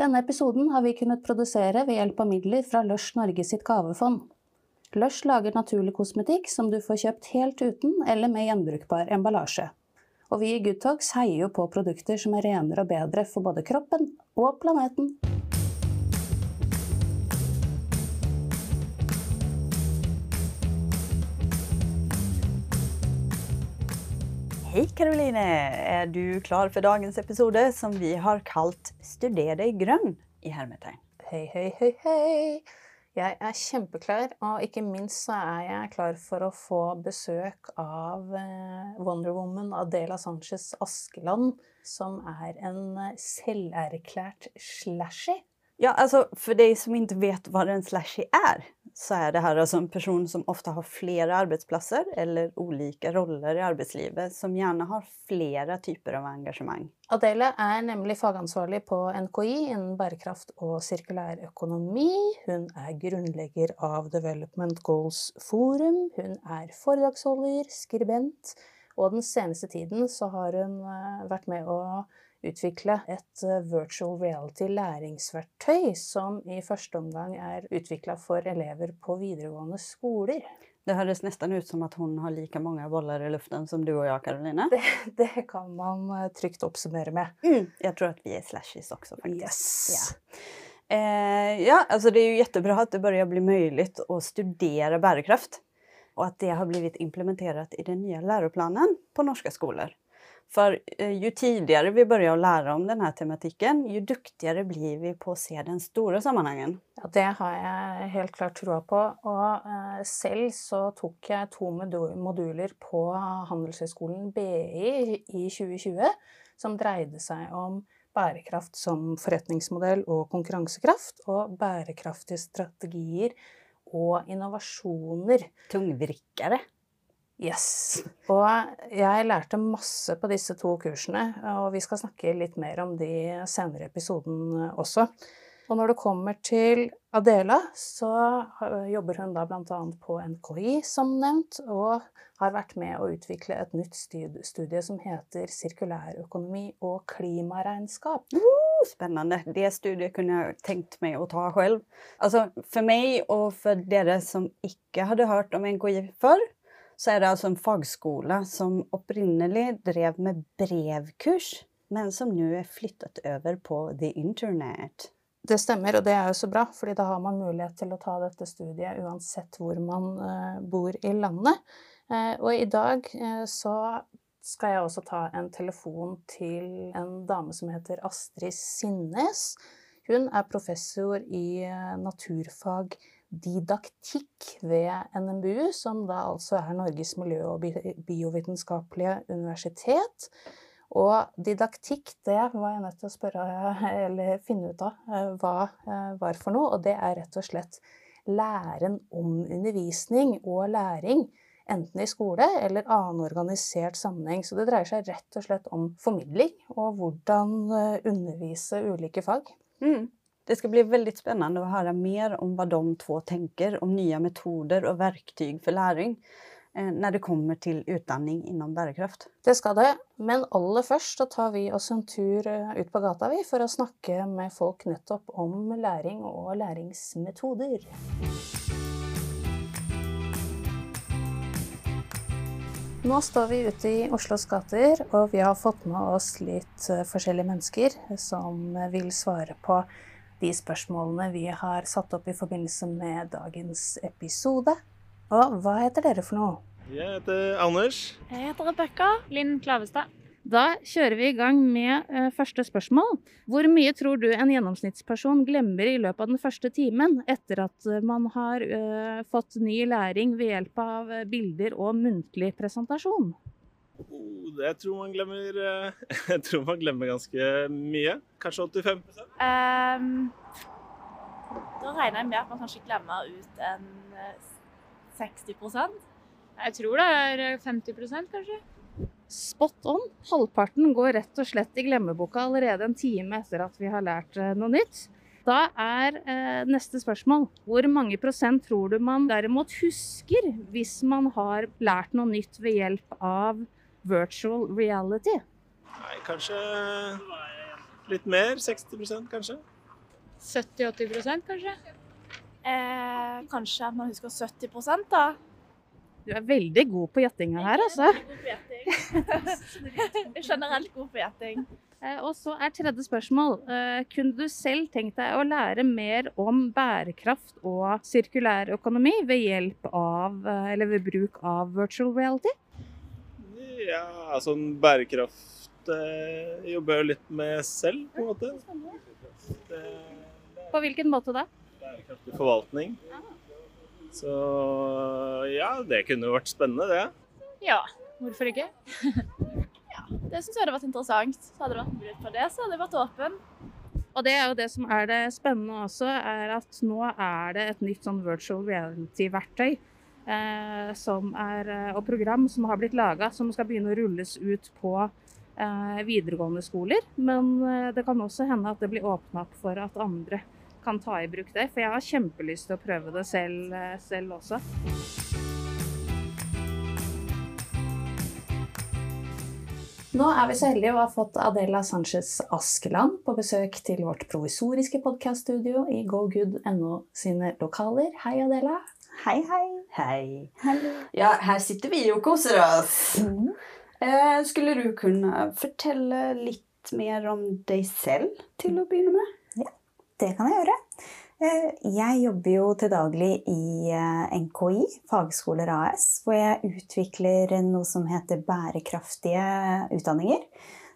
Denne episoden har vi kunnet produsere ved hjelp av midler fra Lush Norge sitt gavefond. Lush lager naturlig kosmetikk som du får kjøpt helt uten eller med gjenbrukbar emballasje. Og vi i Good Talks heier jo på produkter som er renere og bedre for både kroppen og planeten. Hei Karoline! Er du klar for dagens episode som vi har kalt 'Studer deg grønn' i hermetegn? Hei, hei, hei, hei. Jeg er kjempeklar, og ikke minst så er jeg klar for å få besøk av eh, Wonder Woman Adela Sanchez Askeland, som er en eh, selverklært slashy. Ja, altså For deg som ikke vet hva en slashy er, så er det her altså en person som ofte har flere arbeidsplasser eller ulike roller i arbeidslivet, som gjerne har flere typer av engasjement. Adele er nemlig fagansvarlig på NKI innen bærekraft og sirkulær økonomi. Hun er grunnlegger av Development Goals Forum. Hun er foredragsholder, skribent, og den seneste tiden så har hun eh, vært med å utvikle et eh, virtual reality læringsverktøy som i første omgang er utvikla for elever på videregående skoler. Det høres nesten ut som at hun har like mange boller i luften som du og jeg, Karoline. Det, det kan man eh, trygt oppsummere med. Mm, jeg tror at vi er slashies også, faktisk. Yes. Ja. Eh, ja, altså det er jo kjempebra at det begynner bli mulig å studere bærekraft. Og at det har blitt implementert i den nye læreplanen på norske skoler. For jo tidligere vi begynner å lære om denne tematikken, jo duktigere blir vi på å se den store sammenhengen. Ja, Det har jeg helt klart troa på. Og eh, selv så tok jeg to moduler på Handelshøyskolen BI i 2020 som dreide seg om bærekraft som forretningsmodell og konkurransekraft, og bærekraftige strategier og innovasjoner. Tungvrikkere. Yes. Og jeg lærte masse på disse to kursene, og vi skal snakke litt mer om de senere episoden også. Og når det kommer til Adela, så jobber hun da bl.a. på NKI, som nevnt, og har vært med å utvikle et nytt studie som heter Sirkulærøkonomi og klimaregnskap. Spennende. Det studiet kunne jeg tenkt meg å ta selv. Altså, for meg og for dere som ikke hadde hørt om NKI før, så er det altså en fagskole som opprinnelig drev med brevkurs, men som nå er flyttet over på the internet. Det stemmer, og det er jo så bra, fordi da har man mulighet til å ta dette studiet uansett hvor man uh, bor i landet. Uh, og i dag uh, så skal jeg også ta en telefon til en dame som heter Astrid Sinnes. Hun er professor i naturfag didaktikk ved NMBU, som da altså er Norges miljø- og biovitenskapelige universitet. Og didaktikk, det var jeg nødt til å spørre, eller finne ut av eh, hva eh, var for noe. Og det er rett og slett læren om undervisning og læring. Enten i skole eller annen organisert sammenheng. Så det dreier seg rett og slett om formidling og hvordan eh, undervise ulike fag. Mm. Det skal bli veldig spennende å høre mer om hva de to tenker om nye metoder og verktøy for læring eh, når det kommer til utdanning innom bærekraft. Det skal det, men aller først så tar vi oss en tur eh, ut på gata vi, for å snakke med folk nettopp om læring og læringsmetoder. Nå står vi ute i Oslos gater, og vi har fått med oss litt eh, forskjellige mennesker som vil svare på de spørsmålene vi har satt opp i forbindelse med dagens episode. Og hva heter dere for noe? Jeg heter Anders. Jeg heter Rebekka. Linn Klavestad. Da kjører vi i gang med uh, første spørsmål. Hvor mye tror du en gjennomsnittsperson glemmer i løpet av den første timen etter at uh, man har uh, fått ny læring ved hjelp av bilder og muntlig presentasjon? Oh, jeg tror man glemmer eh, Jeg tror man glemmer ganske mye. Kanskje 85 um, ehm, Da regner jeg med at man kanskje glemmer ut en 60 eh, Jeg tror det er 50% kanskje. Spot on. Halvparten går rett og slett i glemmeboka allerede en time etter at vi har lært eh, noe nytt. Da er eh, neste spørsmål hvor mange prosent tror du man derimot husker hvis man har lært noe nytt ved hjelp av virtual reality? Nei, kanskje litt mer. 60% kanskje. 70-80 kanskje? Eh, kanskje at man husker 70% da. Du er veldig god på gjettinga her, altså. God på gjetting. Generelt god på gjetting. Eh, Og så er tredje spørsmål. eh, Kunne du selv tenkt deg å lære mer om bærekraft og sirkulær økonomi ved hjelp av, eh, eller ved bruk av virtual reality? Ja, sånn bærekraft eh, jobber jeg jo litt med selv, på en måte. Det, På hvilken måte da? bærekraftig forvaltning. Så ja, det kunne jo vært spennende, det. Ja, hvorfor ikke? ja, det syns jeg hadde vært interessant. Så hadde det vært mulighet for det, så hadde jeg vært åpen. Og det er jo det som er det spennende også, er at nå er det et nytt sånn virtual reality-verktøy er, eh, og program som har blitt laga, som skal begynne å rulles ut på eh, videregående skoler. Men eh, det kan også hende at det blir åpna opp for at andre kan ta i bruk det. For jeg har kjempelyst til å prøve det selv, eh, selv også. Nå er vi så heldige å ha fått Adela Sanchez Askeland på besøk til vårt provisoriske podkaststudio i GoGood.no sine lokaler. Hei, Adela. Hei, hei. Hei. Ja, her sitter vi og koser oss. Eh, skulle du kunne fortelle litt mer om deg selv til å begynne med? Det kan jeg gjøre. Eh, Jeg jobber jo til daglig i eh, NKI, Fagskoler AS, hvor jeg utvikler noe som heter bærekraftige utdanninger.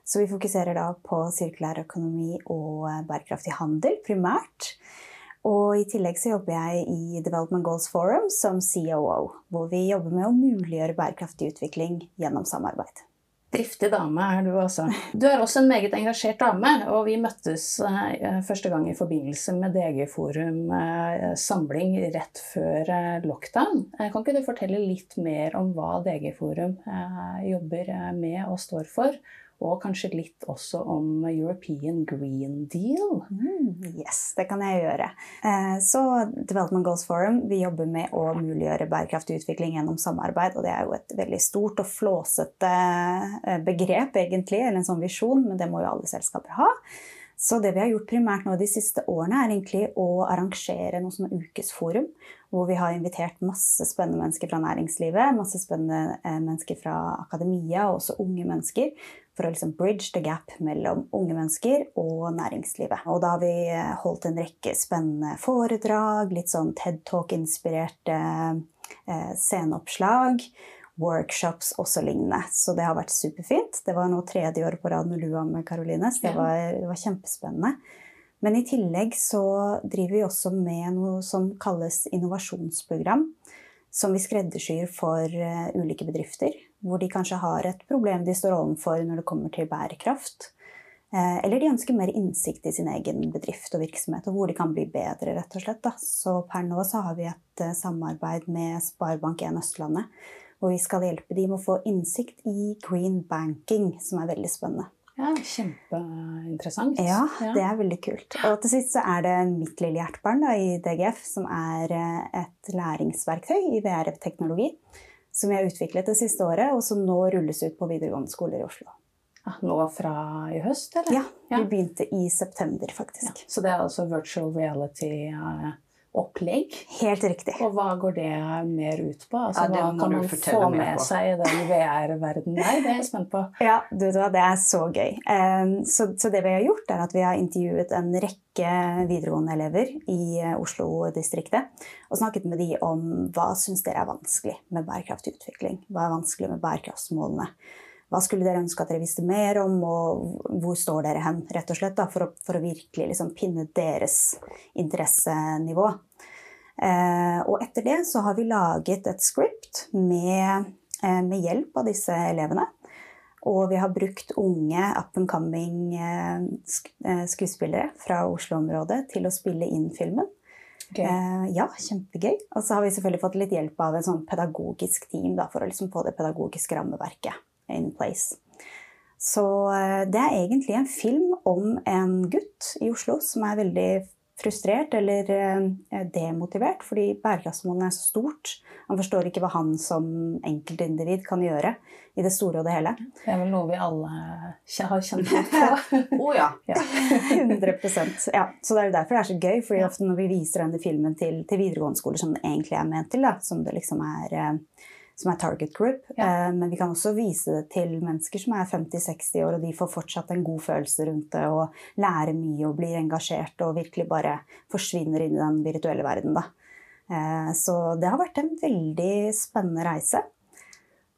Så vi fokuserer da på sirkulær økonomi og bærekraftig handel primært. Og i tillegg så jobber jeg i Development Goals Forum som COO, hvor vi jobber med å muliggjøre bærekraftig utvikling gjennom samarbeid. Driftig dame er du altså. Du er også en meget engasjert dame, og vi møttes eh, første gang i forbindelse med DG Forum eh, samling rett før eh, lockdown. Kan ikke du fortelle litt mer om hva DG Forum eh, jobber med og står for? Og kanskje litt også om European Green Deal? Mm, yes, det kan jeg gjøre. Eh, Så Development Goals Forum vi jobber med å muliggjøre bærekraftig utvikling gjennom samarbeid. Og det er jo et veldig stort og flåsete eh, begrep, egentlig, eller en sånn visjon, men det må jo alle selskaper ha. Så det vi har gjort primært nå de siste årene, er egentlig å arrangere noe er ukesforum. Hvor vi har invitert masse spennende mennesker fra næringslivet, masse spennende eh, mennesker fra akademia og også unge mennesker. For å liksom bridge the gap mellom unge mennesker og næringslivet. Og da har vi eh, holdt en rekke spennende foredrag, litt sånn TED Talk-inspirerte eh, sceneoppslag workshops også lignende. Så det har vært superfint. Det var nå tredje år på rad med lua med Karoline, så det var, det var kjempespennende. Men i tillegg så driver vi også med noe som kalles innovasjonsprogram. Som vi skreddersyr for eh, ulike bedrifter. Hvor de kanskje har et problem de står overfor når det kommer til bærekraft. Eh, Eller de ønsker mer innsikt i sin egen bedrift og virksomhet, og hvor de kan bli bedre. rett og slett. Da. Så per nå så har vi et eh, samarbeid med Sparebank1 Østlandet. Hvor vi skal hjelpe dem med å få innsikt i green banking, som er veldig spennende. Ja, kjempeinteressant. Ja, det er veldig kult. Og til sist så er det mitt lille hjertebarn da, i DGF, som er eh, et læringsverktøy i VRF-teknologi. Som vi har utviklet det siste året, og som nå rulles ut på videregående skoler i Oslo. Nå fra i høst, eller? Ja, Ja. vi begynte i september, Ja, faktisk. Så det er altså virtual reality-opplegg? Helt riktig. Og hva går det mer ut på? Altså, Ja, hva kan man få med seg i den VR-verdenen der? Det er jeg spent på. Ja, du det er så gøy. Ehm, Så, så det vi har gjort, er at vi har intervjuet en rekke videregående elever i eh, Oslo-distriktet. Og snakket med de om hva syns dere er vanskelig med bærekraftig utvikling. Hva er vanskelig med bærekraftsmålene. Hva skulle dere ønske at dere visste mer om, og hvor står dere hen? rett og slett, da, For å, for å virkelig liksom pinne deres interessenivå. Eh, og etter det så har vi laget et script med, eh, med hjelp av disse elevene. Og vi har brukt unge up and coming eh, sk eh, skuespillere fra Oslo-området til å spille inn filmen. Eh, ja, kjempegøy. Og så har vi selvfølgelig fått litt hjelp av en sånn pedagogisk team da, for å liksom få det pedagogiske rammeverket in place. Så eh, det er egentlig en film om en gutt i Oslo som er veldig frustrert eller eh, demotivert fordi bærekraftsmålene er så stort. Han forstår ikke hva han som enkeltindivid kan gjøre i det store og det hele. Det er vel noe vi alle har kjent på. på. oh, ja. ja. 100 ja. Så det er jo derfor det er så gøy, fordi ofte når vi viser denne filmen til, til videregående skoler som den egentlig er ment til, da, som det liksom er eh, som er target group. Ja. Eh, men vi kan også vise det til mennesker som er 50-60 år, og de får fortsatt en god følelse rundt det og lærer mye og blir engasjert og virkelig bare forsvinner inn i den virtuelle verden. Da. Eh, så det har vært en veldig spennende reise.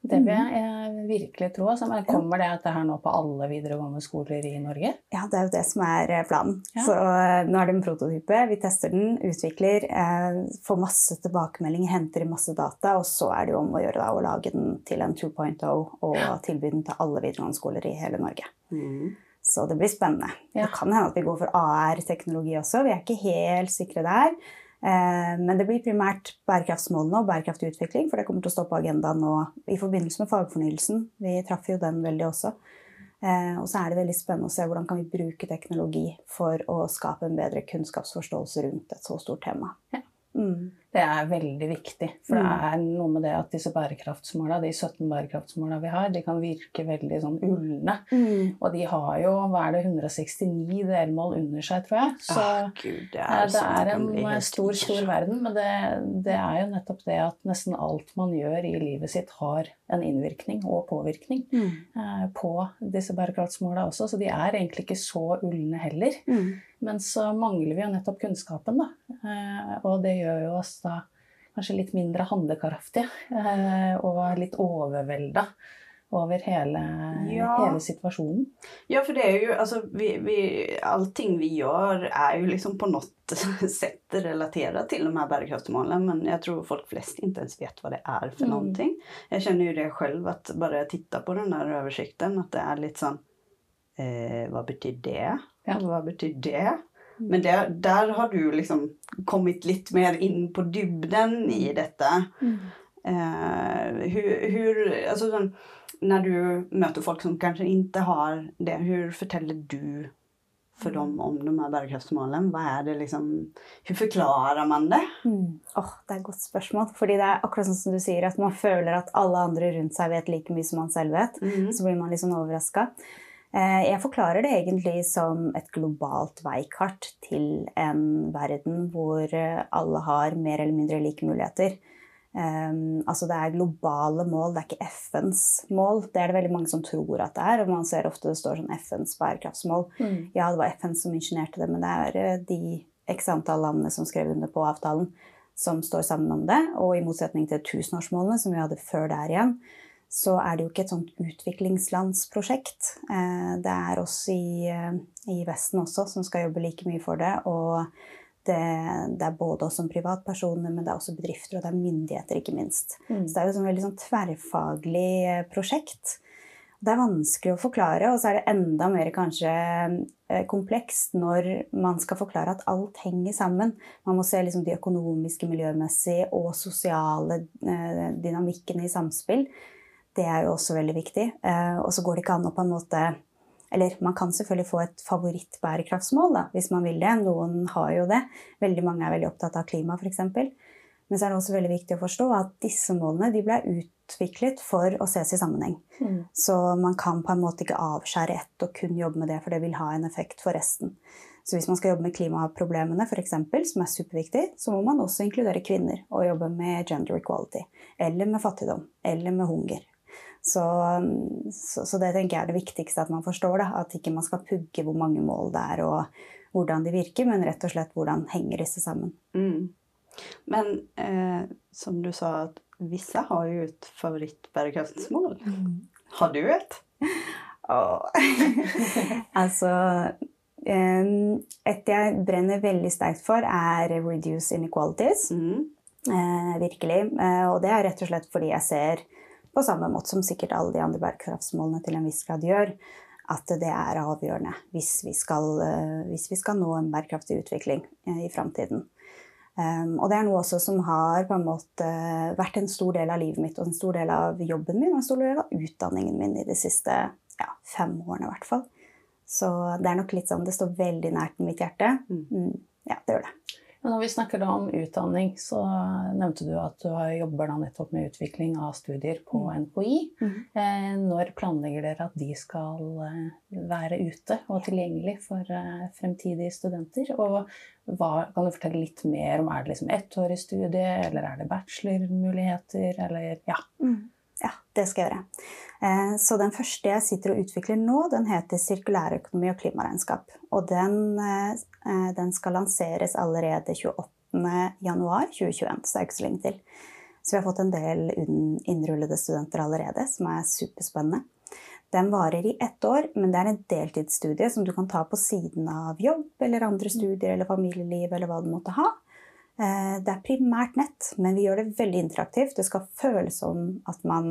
Det vil mhm. jeg virkelig tro. Altså, men kommer det at det her nå på alle videregående skoler i Norge? Ja, det er jo det som er eh, planen. Ja. Så uh, nå er det en prototype. Vi tester den, utvikler, uh, får masse tilbakemeldinger, henter inn masse data. Og så er det jo om å gjøre da, å lage den til en 2.0 og ja. tilby den til alle videregående skoler i hele Norge. Mm. Så det blir spennende. Ja. Det kan hende at vi går for AR-teknologi også. Vi er ikke helt sikre der. Eh, men det blir primært bærekraftsmålene og bærekraftig utvikling, for det kommer til å stå på agendaen nå i forbindelse med fagfornyelsen. Vi traff jo den veldig også. Eh, og så er det veldig spennende å se hvordan kan vi bruke teknologi for å skape en bedre kunnskapsforståelse rundt et så stort tema. Ja. Mm. Det er veldig viktig. For det mm. er noe med det at disse bærekraftsmåla, de 17 bærekraftsmåla vi har, de kan virke veldig sånn ulne. Mm. Og de har jo hva er det, 169 delmål under seg, tror jeg. Så ah, Gud, det er, det er en stor, stor verden. Men det, det, er jo nettopp det at nesten alt man gjør i livet sitt, har en innvirkning og påvirkning mm. eh, på disse bærekraftsmåla også. Så de er egentlig ikke så ulne heller. Mm. Men så mangler vi jo nettopp kunnskapen, da. Eh, og det gjør jo oss da kanskje litt mindre handlekraftige eh, og litt overvelda over hele, ja. hele, situasjonen. Ja, for det er jo altså vi, vi, Allting vi gjør, er jo liksom på noe sett relatert til de her bærekraftsmålene, men jeg tror folk flest ikke ens vet hva det er for mm. noe. Jeg kjenner jo det selv, at bare jeg titter på den der oversikten, at det er litt sånn eh, Hva betyr det? Ja. Hva betyr det? Men det, der har du liksom kommet litt mer inn på dybden i dette. Mm. Eh, hur, hur, alltså, sånn, når du møter folk som kanskje ikke har det, hvordan forteller du for dem om de her bærekraftsmålene? Hva er det liksom, Hvordan forklarer man det? Mm. Oh, det er et godt spørsmål. fordi det er akkurat sånn som du sier, at man føler at alle andre rundt seg vet like mye som man selv vet. Mm. Så blir man litt sånn overraska. Eh, jeg forklarer det egentlig som et globalt veikart til en verden hvor eh, alle har mer eller mindre like muligheter. Um, altså det er globale mål, det er ikke FNs mål. Det er det veldig mange som tror at det er. og Man ser ofte det står sånn FNs bærekraftsmål. Mm. Ja, det var FN som ingenierte det, men det er de x antall landene som skrev under på avtalen, som står sammen om det. Og i motsetning til tusenårsmålene, som vi hadde før der igjen, så er det jo ikke et sånt utviklingslandsprosjekt. Eh, det er oss i, eh, i, Vesten også som skal jobbe like mye for det. Og det, det, er både oss som privatpersoner, men det er også bedrifter og det er myndigheter, ikke minst. Mm. Så det er jo et veldig sånn tverrfaglig eh, prosjekt. Det er vanskelig å forklare, og så er det enda mer kanskje komplekst når man skal forklare at alt henger sammen. Man må se liksom de økonomiske, miljømessige og sosiale dynamikkene i samspill. Det er jo også veldig viktig. Eh, og så går det ikke an å på en måte Eller man kan selvfølgelig få et favorittbærekraftsmål da, hvis man vil det. Noen har jo det. Veldig mange er veldig opptatt av klima, f.eks. Men så er det også veldig viktig å forstå at disse målene de ble utviklet for å ses i sammenheng. Mm. Så man kan på en måte ikke avskjære ett og kun jobbe med det, for det vil ha en effekt for resten. Så hvis man skal jobbe med klimaproblemene, for eksempel, som er superviktig, så må man også inkludere kvinner og jobbe med gender equality. Eller med fattigdom. Eller med hunger. Så, så, så, det tenker jeg er det viktigste at man forstår. Da. At ikke man skal pugge hvor mange mål det er og hvordan de virker, men rett og slett hvordan henger disse sammen. Mm. Men eh, som du sa, at visse har jo et favorittbærekraftsmål. Mm. Har du et? Oh. altså Et jeg brenner veldig sterkt for, er reduce inequalities. Mm. Eh, virkelig. Eh, og det er rett og slett fordi jeg ser på samme måte som sikkert alle de andre bærekraftsmålene til en viss grad gjør, at det er avgjørende hvis vi skal, eh, hvis vi skal nå en bærekraftig utvikling eh, i framtiden. Um, og det er noe også som har på en måte vært en stor del av livet mitt og en stor del av jobben min og en stor del av utdanningen min i de siste ja, fem årene. I hvert fall. Så det er nok litt sånn, det står veldig nært mitt hjerte. Mm. mm. ja, det gjør det. Men når vi snakker da om utdanning, så nevnte du at du jobber da nettopp med utvikling av studier på NKI. Mm. Eh, når planlegger dere at de skal eh, være ute og tilgjengelig for eh, fremtidige studenter? Og hva, kan du fortelle litt mer om er det liksom ettårig studie, eller er det bachelormuligheter, eller ja. Mm. Ja, det skal jeg gjøre. Eh, så den første jeg sitter og utvikler nå, den heter Sirkulærøkonomi og klimaregnskap. Og den, eh, den skal lanseres allerede 28.1.2021, så det er ikke så lenge til. Så vi har fått en del innrullede studenter allerede, som er superspennende. Den varer i ett år, men det er en deltidsstudie som du kan ta på siden av jobb eller andre studier eller familieliv eller hva du måtte ha. Eh, det er primært nett, men vi gjør det veldig interaktivt. Det skal føles som at man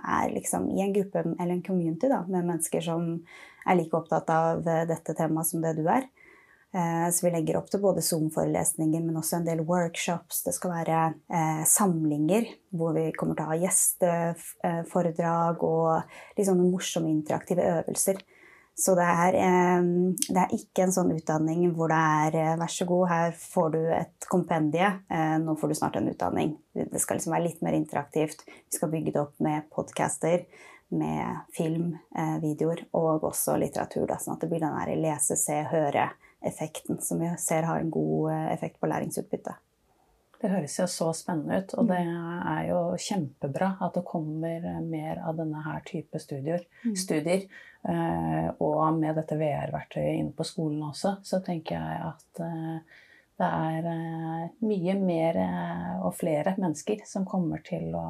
er liksom i en gruppe eller en community da, med mennesker som er like opptatt av eh, dette temaet som det du er. Eh, så vi legger opp til både Zoom-forelesninger, men også en del workshops. Det skal være samlinger hvor vi kommer til å ha gjesteforedrag og litt sånne morsomme interaktive øvelser. Så det er, det er, ikke en sånn utdanning hvor det er eh, vær så god, her får du et kompendie, eh, nå får du snart en utdanning. Det skal liksom være litt mer interaktivt. Vi skal bygge det opp med podcaster, med film, eh, videoer og også litteratur. Da, sånn at det blir den der lese, se, høre-effekten som vi ser har en god effekt på læringsutbyttet. Det høres jo så spennende ut, og det er jo kjempebra at det kommer mer av denne her type studier. Mm. studier. Eh, og med dette VR-verktøyet inne på skolen også, så tenker jeg at eh, det er eh, mye mer og flere mennesker som kommer til å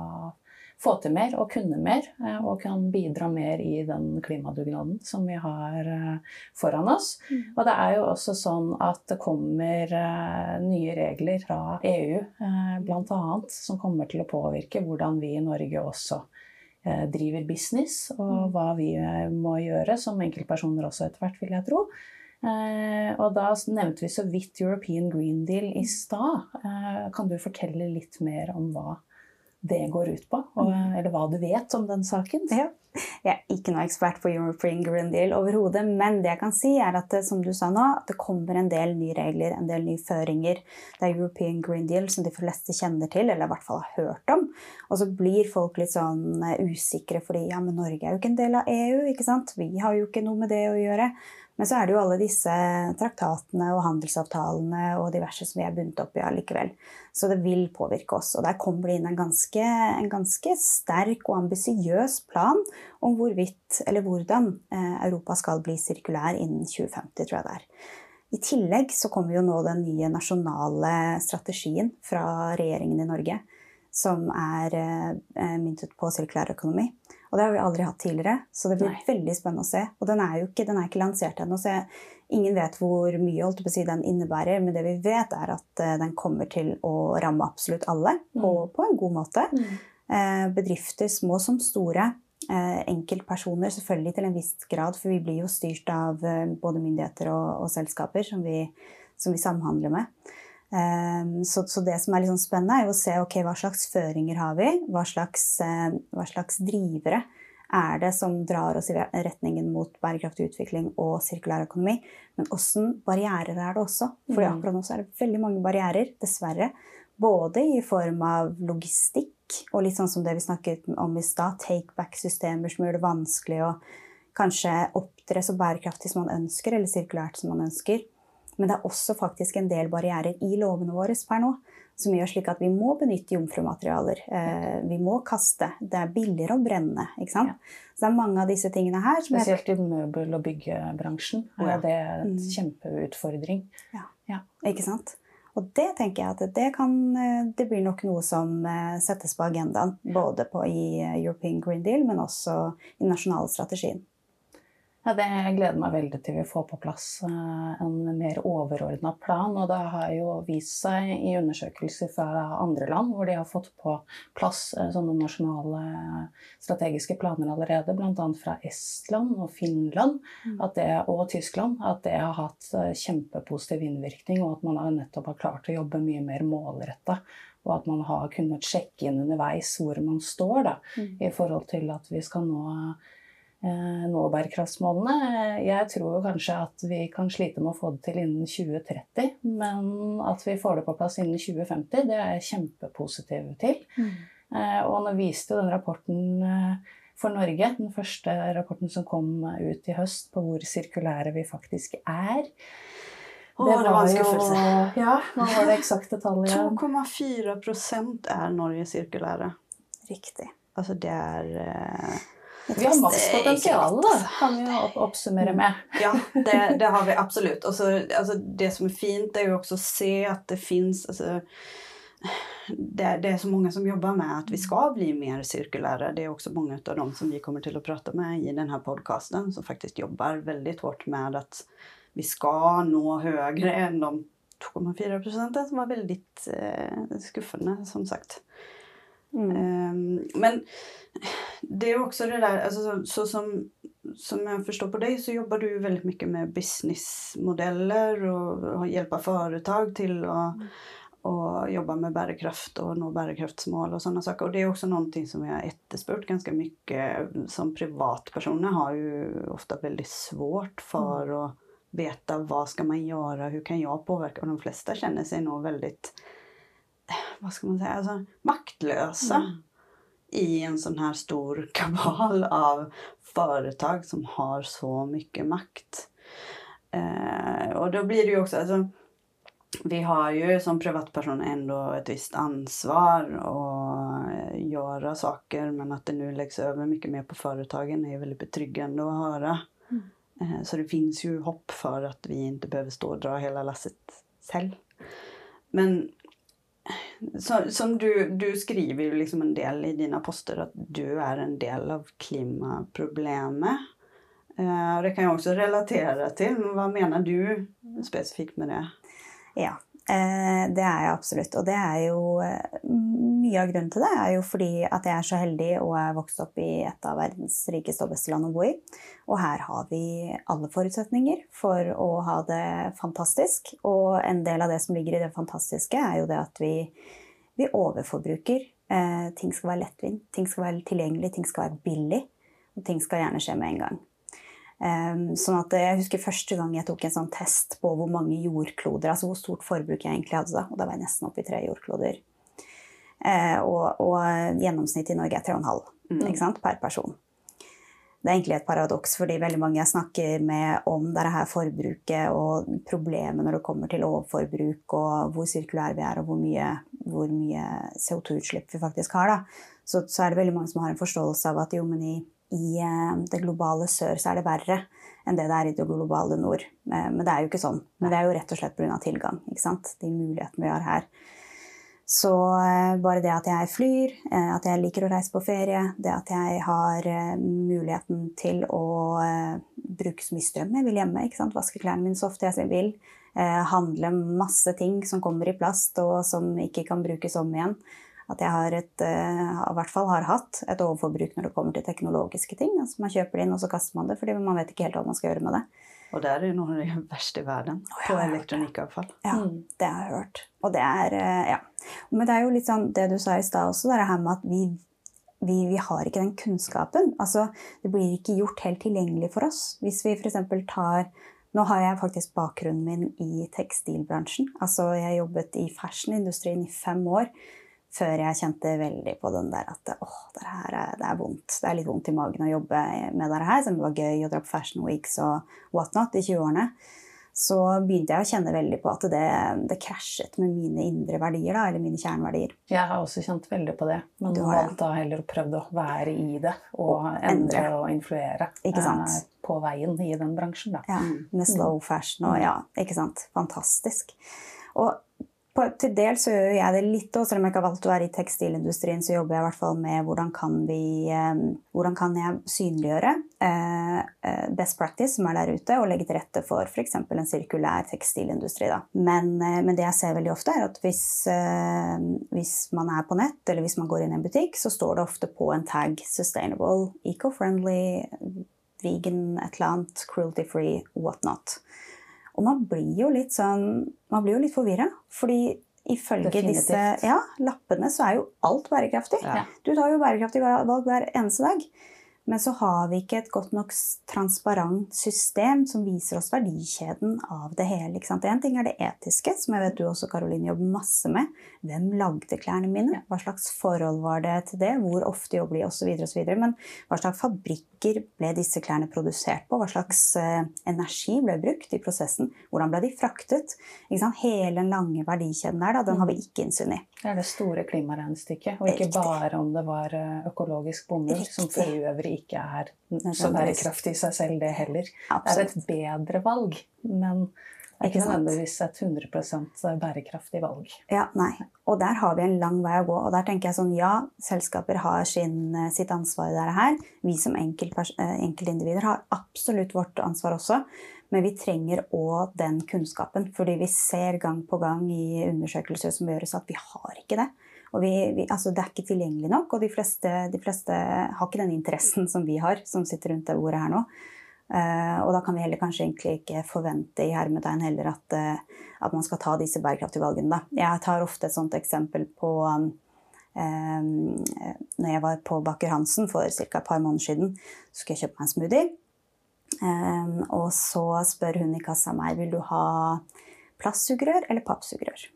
få til mer og kunne mer, og kan bidra mer i den klimadugnaden som vi har foran oss. Mm. Og det er jo også sånn at det kommer nye regler fra EU bl.a. som kommer til å påvirke hvordan vi i Norge også driver business, og mm. hva vi må gjøre som enkeltpersoner også etter hvert, vil jeg tro. og da nevnte vi så vidt European Green Deal i stad. kan du fortelle litt mer om hva det går ut på, og, mm. eller hva du vet om den saken. Ja. Jeg er ikke noe ekspert på European Green Deal overhodet, men det jeg kan si er at det, som du sa nå, at det kommer en del nye regler, en del nye føringer. Det er European Green Deal som de fleste kjenner til, eller i hvert fall har hørt om. Og så blir folk litt sånn eh, usikre fordi ja, men Norge er jo ikke en del av EU, ikke sant? Vi har jo ikke noe med det å gjøre. Men så er det jo alle disse traktatene og handelsavtalene og diverse som vi er bundet opp i allikevel. Så det vil påvirke oss. Og der kommer det inn en ganske, en ganske sterk og ambisiøs plan om hvorvidt, eller hvordan, eh, Europa skal bli sirkulær innen 2050, tror jeg det er. I tillegg så kommer jo nå den nye nasjonale strategien fra regjeringen i Norge, som er eh, myntet på sirkulærøkonomi. Og det har vi aldri hatt tidligere, så det blir Nei. veldig spennende å se. Og den er jo ikke, den er ikke lansert ennå, så jeg, ingen vet hvor mye holdt på å si, den innebærer. Men det vi vet, er at uh, den kommer til å ramme absolutt alle mm. på, på, en god måte. Mm. Uh, bedrifter, små som store. Eh, enkeltpersoner selvfølgelig til en viss grad, for vi blir jo styrt av både myndigheter og, og selskaper som vi, som vi samhandler med. Ehm, så, så, det som er litt sånn spennende, er å se okay, hva slags føringer har vi hva slags, eh, hva slags drivere er det som drar oss i retningen mot bærekraftig utvikling og sirkulær økonomi. Men åssen barrierer er det også? For mm. akkurat nå så er det veldig mange barrierer, dessverre. Både i form av logistikk og litt sånn som det vi snakket om i stad, take-back-systemer som gjør det vanskelig å kanskje opptre så bærekraftig som man ønsker, eller sirkulært som man ønsker. Men det er også faktisk en del barrierer i lovene våre per nå som gjør slik at vi må benytte jomfrumaterialer. Eh, vi må kaste. Det er billigere å brenne. ikke sant? Ja. Så det er mange av disse tingene her. Spesielt i møbel- og byggebransjen er ja. det en mm. kjempeutfordring. Ja. ja. Ikke sant? Og det tenker jeg at det, kan, eh, det blir nok noe som eh, settes på agendaen. Både på, i European Green Deal, men også i den nasjonale strategien. Ja, det gleder meg veldig til vi får på plass eh, en mer overordna plan. Og det har jo vist seg i undersøkelser fra andre land hvor de har fått på plass eh, sånne nasjonale strategiske planer allerede, bl.a. fra Estland og Finland mm. det, og Tyskland, at det har hatt eh, kjempepositiv innvirkning, og at man har nettopp har klart å jobbe mye mer målretta. Og at man har kunnet sjekke inn underveis hvor man står da, mm. i forhold til at vi skal nå eh, nå bærekraftsmålene. Jeg tror jo kanskje at vi kan slite med å få det til innen 2030, men at vi får det på plass innen 2050, det er jeg kjempepositiv til. Mm. og nå viste jo den rapporten eh, for Norge, den første rapporten som kom ut i høst, på hvor sirkulære vi faktisk er. Å, det var en skuffelse. Ja, hva var det eksakte tallet igjen? 2,4 er Norge sirkulære. Riktig. Altså det er eh, Vi har maks potensial, da, kan vi jo oppsummere med. Ja, det, det har vi absolut. Og så, alltså, det som er fint er jo også å se at det fins altså, det, det er så mange som jobber med at vi skal bli mer sirkulære. Det er også mange av dem som vi kommer til å prate med i denne podkasten, som faktisk jobber veldig hårt med at vi skal nå høyere enn de 2,4 procenten som var veldig eh, skuffende, som sagt. Mm. Um, Men det är också det där, alltså, så, så som, som jag förstår på dig så jobbar du ju väldigt mycket med businessmodeller och, och hjälpa företag till att och jobba med bärkraft och nå bärkraftsmål och sådana saker. Och det är också någonting som jag har efterspurt ganska mycket. Som privatpersoner har ju ofta väldigt svårt för att veta vad ska man göra, hur kan jag påverka? Och de flesta känner sig nog väldigt, vad ska man säga, alltså maktlösa i en sånn her stor kabal av företag som har så mye makt. Eh, og da blir det jo også altså, vi har jo som privatperson ändå et visst ansvar å gjøre saker men at det nu legges over mye mer på företagen er väldigt betryggande att höra. Eh, Så det fins jo hopp for at vi ikke behøver stå og dra hela lasset selv. Men så, som du, du skriver jo liksom en del i dina poster at du er en del av klimaproblemet. Eh, og det kan jeg også relatera til. Men hva mener du specifikt med det? Ja, det er jeg absolutt. Og det er jo eh, Mye av grunnen til det er jo fordi at jeg er så heldig og er vokst opp i et av verdens rikeste og beste land å bo i. Og her har vi alle forutsetninger for å ha det fantastisk. Og en del av det som ligger i det fantastiske, er jo det at vi, vi overforbruker. Eh, ting skal være lettvint, ting skal være tilgjengelig, ting skal være billig. Og ting skal gjerne skje med en gang. Um, sånn at Jeg husker første gang jeg tok en sånn test på hvor mange jordkloder, altså hvor stort forbruk jeg egentlig hadde da. Og da var jeg nesten oppe i tre jordkloder. Eh, og, og gjennomsnittet i Norge er 3,5 Mm. per person. Det er egentlig et paradoks, fordi veldig mange jeg snakker med om dette her forbruket og problemet når det kommer til overforbruk og hvor sirkulære vi er og hvor mye, mye CO2-utslipp vi faktisk har, da. Så, så er det veldig mange som har en forståelse av at jo, men i, i eh, det globale sør så er det verre enn det det er i det globale nord. Eh, Men det er jo ikke sånn. Men det er jo rett og slett pga. tilgang. ikke sant? De mulighetene vi har her. Så eh, bare det at jeg flyr, at jeg liker å reise på ferie, det at jeg har muligheten til å bruke så mye strøm jeg vil hjemme, ikke sant? vaske klærne mine så ofte jeg vil, handle masse ting som kommer i plast og som ikke kan brukes om igjen. At jeg har et, eh, i hvert fall har hatt et overforbruk når det kommer til teknologiske ting. Altså man kjøper det inn, og så kaster man det, fordi man vet ikke helt hva man skal gjøre med det. Og det er jo noe av det verste i verden oh, på elektronikavfall. Ja, Mm. det har jeg hørt. Og det er, eh, ja. Men det er jo litt sånn det du sa i stad også, er det her med at vi, vi, vi har ikke den kunnskapen. Altså, det blir ikke gjort helt tilgjengelig for oss. Hvis vi f.eks. tar Nå har jeg faktisk bakgrunnen min i tekstilbransjen. Altså, jeg jobbet i fashionindustrien i fem år før jeg kjente veldig på den der at åh, det her er, det er vondt. Det er litt vondt i magen å jobbe med det her, som var gøy å dra på Fashion Weeks og whatnot i 20-årene så begynte jeg å kjenne veldig på at det, det krasjet med mine indre verdier, da, eller mine kjerneverdier. Jeg har også kjent veldig på det, men Du har da heller å prøve å være i det og Og endre og influere eh, på veien i den bransjen. Da. Ja, med slow fashion og ja, ikke sant. Fantastisk. Og på, til dels så gjør jeg det litt òg, selv om jeg ikke har valgt å være i tekstilindustrien, så jobber jeg i hvert fall med hvordan kan vi eh, Hvordan kan jeg synliggjøre eh, eh, best practice som er der ute, og legge til rette for f.eks. en sirkulær tekstilindustri. Men, men det jeg ser veldig ofte, er at hvis, hvis man er på nett, eller hvis man går inn i en butikk, så står det ofte på en tag 'sustainable', 'eco-friendly', vegan, et eller annet, cruelty free, whatnot. Og man blir jo litt sånn Man blir jo litt forvirra. Fordi ifølge Definitivt. disse ja, lappene så er jo alt bærekraftig. Ja. Du tar jo bærekraftig valg hver eneste dag. Men så har vi ikke et godt nok transparent system som viser oss verdikjeden av det hele. Ikke sant? En ting er det etiske, som jeg vet du også Caroline, jobber masse med. Hvem lagde klærne mine? Hva slags forhold var det til det? Hvor ofte jobber de? Osv. osv. Men hva slags fabrikker ble disse klærne produsert på? Hva slags eh, energi ble brukt i prosessen? Hvordan ble de fraktet? Hele den lange verdikjeden der, da, den har vi ikke innsyn i. Det er det store klimaregnestykket, og ikke Riktig. bare om det var eh, økologisk bomull, som for Riktig. Ikke er så bærekraftig i seg selv, det heller. Det er et bedre valg, men det er Ikke nødvendigvis et 100 bærekraftig valg. Ja, nei. Og der har vi en lang vei å gå. Og der tenker jeg sånn, ja, selskaper har sin, eh, sitt ansvar i dette her. Vi som eh, enkeltindivider har absolutt vårt ansvar også. Men vi trenger òg den kunnskapen. Fordi vi ser gang på gang i undersøkelser som gjøres, at vi har ikke det. Og vi, vi, altså det er ikke tilgjengelig nok, og de fleste, de fleste har ikke den interessen som vi har, som sitter rundt det bordet her nå. Uh, og da kan vi heller kanskje egentlig ikke forvente i hermetegn heller at, uh, at man skal ta disse bærekraftige valgene. Da. Jeg tar ofte et sånt eksempel på um, eh, når jeg var på Baker Hansen for ca. et par måneder siden, så skulle jeg kjøpe meg en smoothie. Um, og så spør hun i kassa meg vil du ha plastsugerør eller pappsugerør.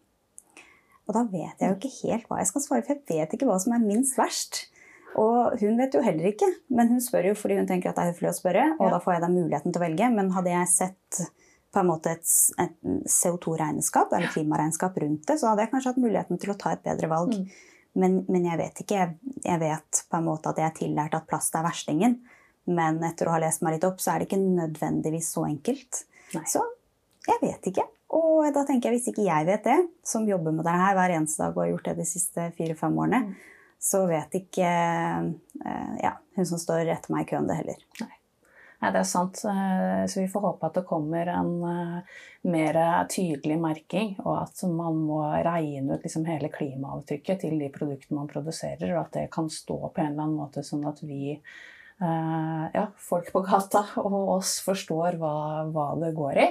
Og da vet jeg jo ikke helt hva jeg skal svare, for jeg vet ikke hva som er minst verst. Og hun vet jo heller ikke, men hun spør jo fordi hun tenker at det er høflig å spørre. Og Ja. da får jeg da muligheten til å velge. Men hadde jeg sett på en måte et, et CO2-regnskap eller klimaregnskap rundt det, så hadde jeg kanskje hatt muligheten til å ta et bedre valg. Mm. Men, men jeg vet ikke. Jeg, jeg vet på en måte at jeg er tillært at plast er verstingen. Men etter å ha lest meg litt opp, så er det ikke nødvendigvis så enkelt. Nei. Så jeg vet ikke. Og da tenker jeg, hvis ikke jeg vet det, som jobber med det her hver eneste dag og har gjort det de siste fire-fem årene, Mm. så vet ikke eh, ja, hun som står etter meg i køen det heller. Nei, det er sant. Eh, Så vi får håpe at det kommer en eh, mer tydelig merking, og at man må regne ut liksom hele klimaavtrykket til de produktene man produserer, og at det kan stå på en eller annen måte sånn at vi, ja, folk på gata og oss forstår hva, hva det går i.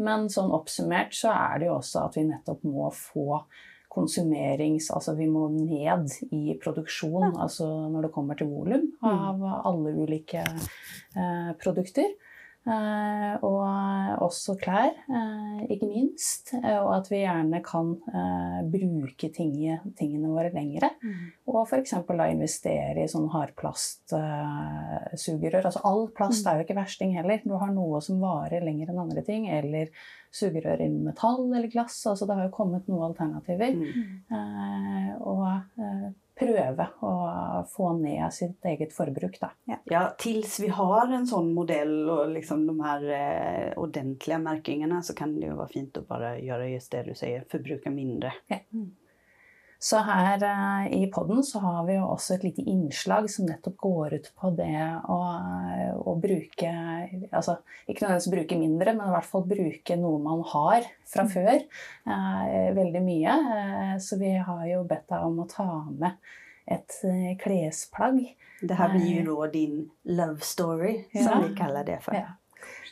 Men sånn oppsummert så er det jo også at vi nettopp må få konsumerings... Altså vi må ned i produksjon, altså når det kommer til volum av alle ulike eh, produkter. Eh, og også klær, eh, ikke minst. Eh, og at vi gjerne kan eh, bruke tinge, tingene våre lengre. Og f.eks. da investere i sånn hardplastsugerør. altså all plast er jo ikke versting heller. Du har noe som varer lenger enn andre ting. Eller sugerør i metall eller glass. altså Det har jo kommet noen alternativer. Eh, og prøve å få ned sitt eget forbruk, da. Ja, tils vi har en sånn modell og liksom de her eh, ordentlige merkingene, så kan det jo være fint å bare gjøre just det du sier, forbruke mindre. Så her eh, i podden så har vi jo også et lite innslag som nettopp går ut på det å, å bruke Altså ikke nødvendigvis bruke mindre, men i hvert fall bruke noe man har fra før. Eh, veldig mye. Eh, så vi har jo bedt deg om å ta med et eh, klesplagg. Det her blir jo da din love story, Ja. som vi kaller det for. Ja.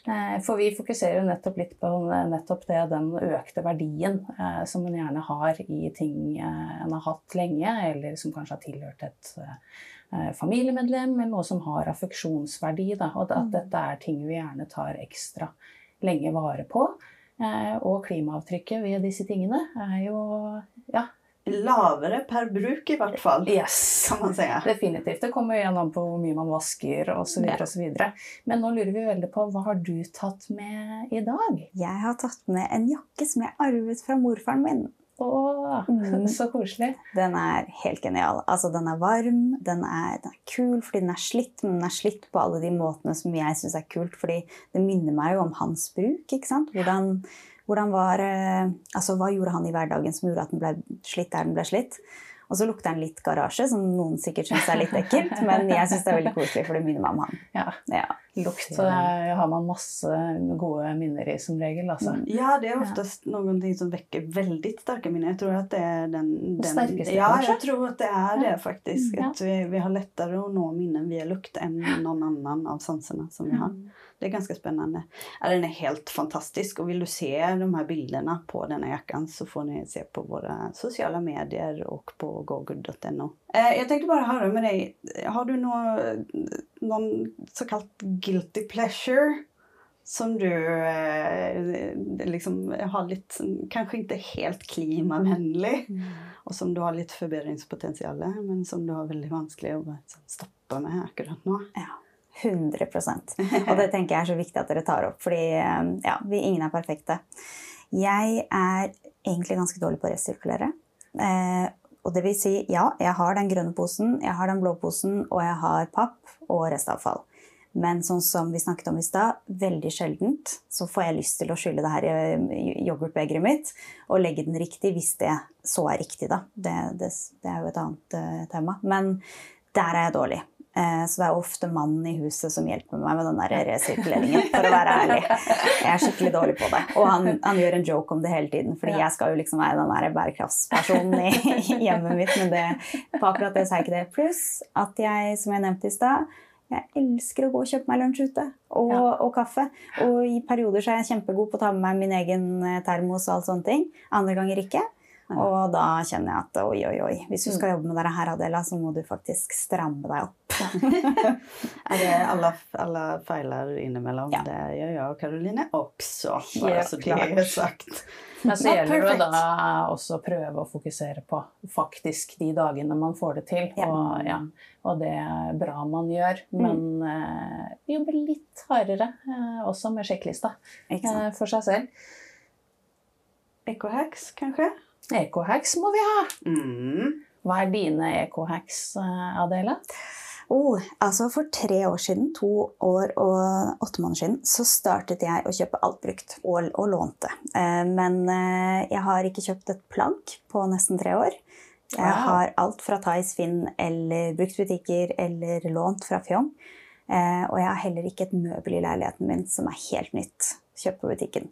Eh, For vi fokuserer jo nettopp litt på nettopp det, den økte verdien eh, som en gjerne har i ting eh, en har hatt lenge, eller som kanskje har tilhørt et eh, familiemedlem, eller noe som har affeksjonsverdi. Da, og at dette er ting vi gjerne tar ekstra lenge vare på. Eh, Og klimaavtrykket ved disse tingene er jo ja, Lavere per bruk i hvert fall, yes. kan man si. Definitivt. Det kommer igjen an på hvor mye man vasker osv. Ja. Men nå lurer vi veldig på hva har du tatt med i dag? Jeg har tatt med en jakke som jeg arvet fra morfaren min. Å, Mm. så koselig. Den er helt genial. Altså, den er varm, den er, den er kul fordi den er slitt, men den er slitt på alle de måtene som jeg syns er kult. fordi det minner meg jo om hans bruk. ikke sant? Hvordan, hvordan var, eh, altså, hva gjorde han i hverdagen som gjorde at den ble slitt der den ble slitt? Og så lukter den litt garasje, som noen sikkert syns er litt ekkelt. Men jeg syns det er veldig koselig, for det minner meg om han. Ja. Ja. Lukt så har man masse gode minner i som regel. Altså. Ja, det er oftest noen ting som vekker veldig sterke minner. Jeg tror at det er den, den sterkeste, Ja, kanskje? jeg tror at det er det, faktisk. Ja. At vi, vi har lettere å nå minnen via lukt enn noen annen av sansene som vi har. Det är ganska spännande. Ja, den är helt fantastisk och vill du se de här bilderna på denne jackan så får ni se på våra sociala medier och på gogood.no. Eh, jag tänkte bara höra med dig, har du nå, någon så kallad guilty pleasure som du eh, liksom har litt Kanskje ikke helt klimavennlig, mm. og som du har litt forbedringspotential men som du har veldig vanskelig å stoppe med akkurat nå? Ja. 100% Og det tenker jeg er så viktig at dere tar opp, fordi eh, ja, vi ingen er perfekte. Jeg er egentlig ganske dårlig på å resirkulere. Eh, og det vil si, ja, jeg har den grønne posen, jeg har den blå posen, og jeg har papp og restavfall. Men sånn som vi snakket om i stad, veldig sjeldent så får jeg lyst til å skylle det her i yoghurtbegeret mitt og legge den riktig, hvis det så er riktig, da. Det, det, det er jo et annet uh, tema. Men der er jeg dårlig. Uh, så det er ofte mannen i huset som hjelper meg med den der resirkuleringen, for å være ærlig. Jeg er skikkelig dårlig på det. Og han, han gjør en joke om det hele tiden, fordi jeg skal jo liksom være den der bærekraftspersonen i, i hjemmet mitt, men det, på akkurat det sa jeg ikke det. Pluss at jeg, som jeg nevnte i stad, jeg elsker å gå og kjøpe meg lunsj ute og, ja. og, kaffe. Og i perioder så er jeg kjempegod på å ta med meg min egen eh, termos og alt sånne ting. Andre ganger ikke. Og da kjenner jeg at oi, oi, oi. Hvis du skal mm. jobbe med dette her, Adela, så må du faktisk stramme deg opp. alle, alle feiler innimellom. Ja. Det gjør jeg og Karoline også. Bare så det er sagt. Men så gjelder det da også å prøve å fokusere på faktisk de dagene man får det til. Ja. Og, ja, og, det er bra man gjør, men mm. eh, jobbe litt hardere eh, også med sjekklista eh, for seg selv. Ecohacks, kanskje? Ecohacks må vi ha. Mm. Hva er dine ecohacks, eh, Adela? Oh, altså For tre år siden, to år og åtte måneder siden, så startet jeg å kjøpe alt brukt og, og lånte. Eh, men eh, jeg har ikke kjøpt et plagg på nesten tre år. Jeg wow. har alt fra Thais Finn eller bruktbutikker eller lånt fra Fjong. Eh, og jeg har heller ikke et møbel i leiligheten min som er helt nytt. Kjøpt på butikken.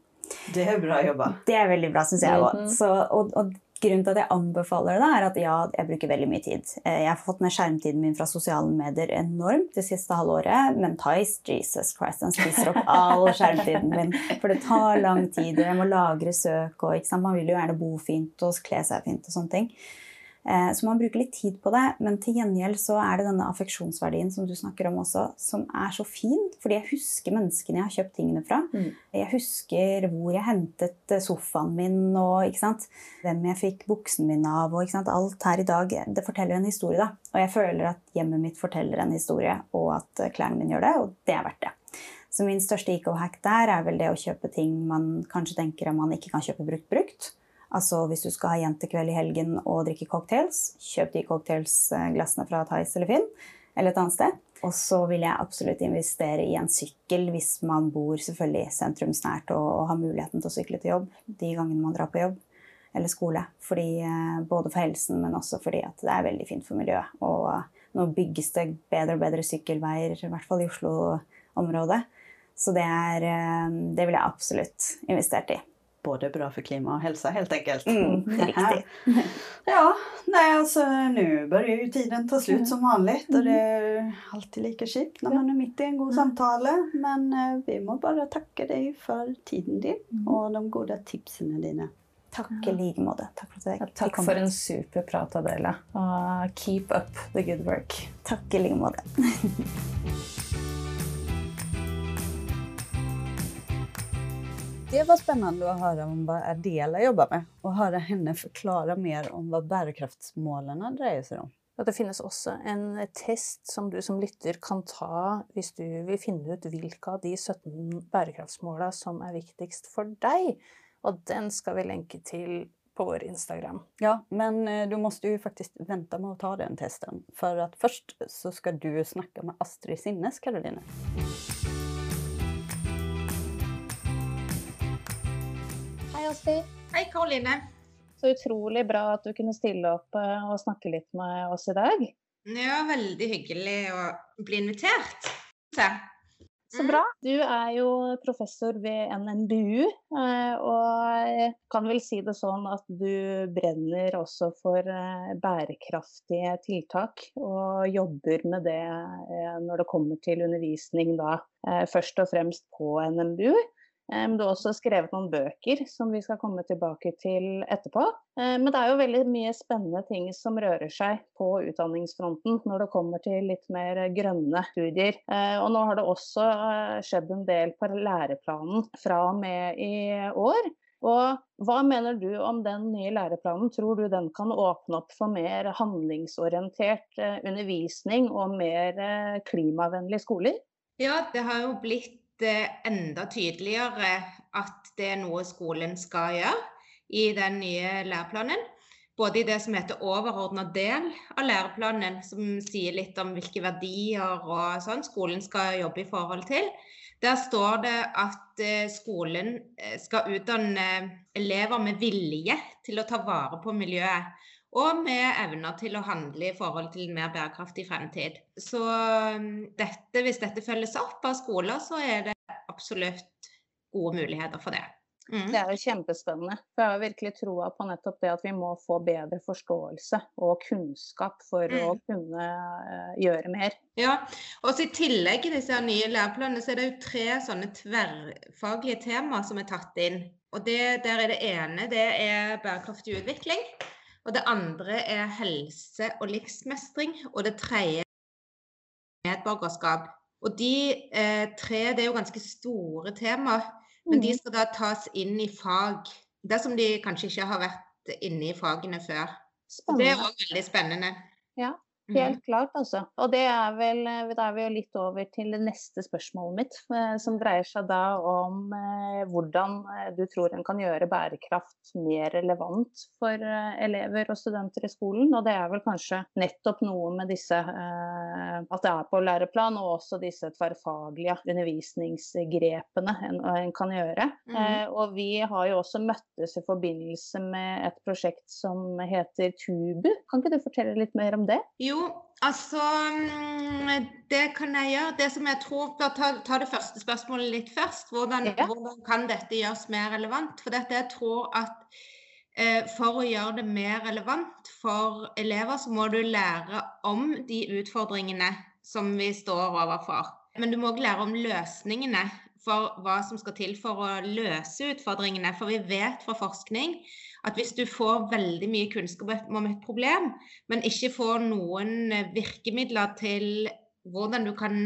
Det er bra jobba. Det er veldig bra, syns jeg òg. Mm og, og Grunnen til at jeg anbefaler det, er at ja, jeg bruker veldig mye tid. Eh, jeg har fått ned skjermtiden min fra sosiale medier enormt det siste halvåret. Men Tice, Jesus Christ, den spiser opp all skjermtiden min. For det tar lang tid, og jeg må lagre søk, og man vil jo gjerne bo fint og kle seg fint og sånne ting. Eh, så man bruker litt tid på det, men til gjengjeld så er det denne affeksjonsverdien som du snakker om også, som er så fin. Fordi jeg husker menneskene jeg har kjøpt tingene fra. Mm. Jeg husker hvor jeg hentet eh, sofaen min, og hvem jeg fikk buksen min av. og Alt her i dag det forteller en historie. da. Og jeg føler at hjemmet mitt forteller en historie, og at eh, klærne mine gjør det, og det er verdt det. Så min største eco-hack der er vel det å kjøpe ting man kanskje tenker at man ikke kan kjøpe brukt-brukt. Altså hvis du skal ha jentekveld i helgen og drikke cocktails, kjøp de cocktailsglassene fra Thais eller Finn eller et annet sted. Og så vil jeg absolutt investere i en sykkel hvis man bor selvfølgelig sentrumsnært og, og har muligheten til å sykle til jobb de gangene man drar på jobb eller skole. Fordi, eh, både for helsen, men også fordi at det er veldig fint for miljøet. Og eh, nå bygges det bedre og bedre sykkelveier, i hvert fall i Oslo-området. Så det, er, eh, det vil jeg absolutt investert i både bra for klima och hälsa helt enkelt. Mm, ja, nej alltså nu börjar ju tiden ta slut som vanligt och det är alltid lika kjipt när man är mitt i en god samtale. Men eh, vi må bare takke deg for tiden din mm. og de gode tipsene dine. Takk i like måte. Takk for, ja, takk for en super prat, Adela. Uh, keep up the good work. Takk i like måte. Det var spennende å høre om hva Adela jobber med, og høre henne forklare mer om hva bærekraftsmålene dreier seg om. Og det finnes også en test som du som lytter kan ta hvis du vil finne ut hvilke av de 17 bærekraftsmåla som er viktigst for deg. Og den skal vi lenke til på vår Instagram. Ja, men eh, du måste jo faktisk vente med å ta den testen. For først så skal du snakke med Astrid Sinnes, Karoline. Astrid. Hei, Karoline. Så utrolig bra at du kunne stille opp eh, og snakke litt med oss i dag. Ja, veldig hyggelig å bli invitert. Så bra. Du er jo professor ved NMBU, eh, og kan vel si det sånn at du brenner også for eh, bærekraftige tiltak, og jobber med det når det kommer til undervisning da, først og fremst på NMBU. Du har også skrevet noen bøker som vi skal komme tilbake til etterpå. Men det er jo veldig mye spennende ting som rører seg på utdanningsfronten når det kommer til litt mer grønne studier. Og nå har det også eh, skjedd en del på læreplanen fra og med i år. Og hva mener du om den nye læreplanen? Tror du den kan åpne opp for mer handlingsorientert eh, undervisning og mer eh, klimavennlige skoler? Ja, det har jo blitt enda tydeligere at det er noe skolen skal gjøre i den nye læreplanen. Både i det som heter overordna del av læreplanen, som sier litt om hvilke verdier og sånn skolen skal jobbe i forhold til. Der står det at eh, skolen eh, skal utdanne elever med vilje til å ta vare på miljøet og med evner til å handle i forhold til en mer bærekraftig fremtid. Så um, dette, hvis dette følges opp av skoler, så er det absolutt gode muligheter for det. Mm. Det er jo kjempespennende. For jeg har virkelig troa på nettopp det at vi må få bedre forståelse og kunnskap for mm. å kunne uh, gjøre mer. Ja, og I tillegg til disse nye læreplanene så er det jo tre sånne tverrfaglige temaer som er tatt inn. Og det, der er Det ene det er bærekraftig utvikling. Og det andre er helse og livsmestring. Og det tredje er medborgerskap. Og de eh, tre det er jo ganske store temaer, men de mm. skal da tas inn i fag. Dersom de kanskje ikke har vært inne i fagene før. Spennende. Det er òg veldig spennende. Ja. Helt mhm. klart, altså. Og det er vel eh, Da er vi jo litt over til det neste spørsmålet mitt, eh, som dreier seg da om eh, hvordan du tror en kan gjøre bærekraft mer relevant for elever og studenter i skolen. Og det er vel kanskje nettopp noe med disse At det er på læreplan, og også disse tverrfaglige undervisningsgrepene en, en kan gjøre. Mm. og vi har jo også møttes i forbindelse med et prosjekt som heter Tubu. Kan ikke du fortelle litt mer om det? Jo, altså mm, Det kan jeg gjøre. Det som jeg tror, bør ta, ta det første spørsmålet litt først. Hvordan, ja. hvordan, kan dette gjøres mer relevant? For dette, jeg tror at eh, for å gjøre det mer relevant for elever, så må du lære om de utfordringene som vi står overfor. Men du må også lære om løsningene for hva som skal til for å løse utfordringene. For vi vet fra forskning at hvis du får veldig mye kunnskap om et problem, men ikke får noen eh, virkemidler til hvordan du kan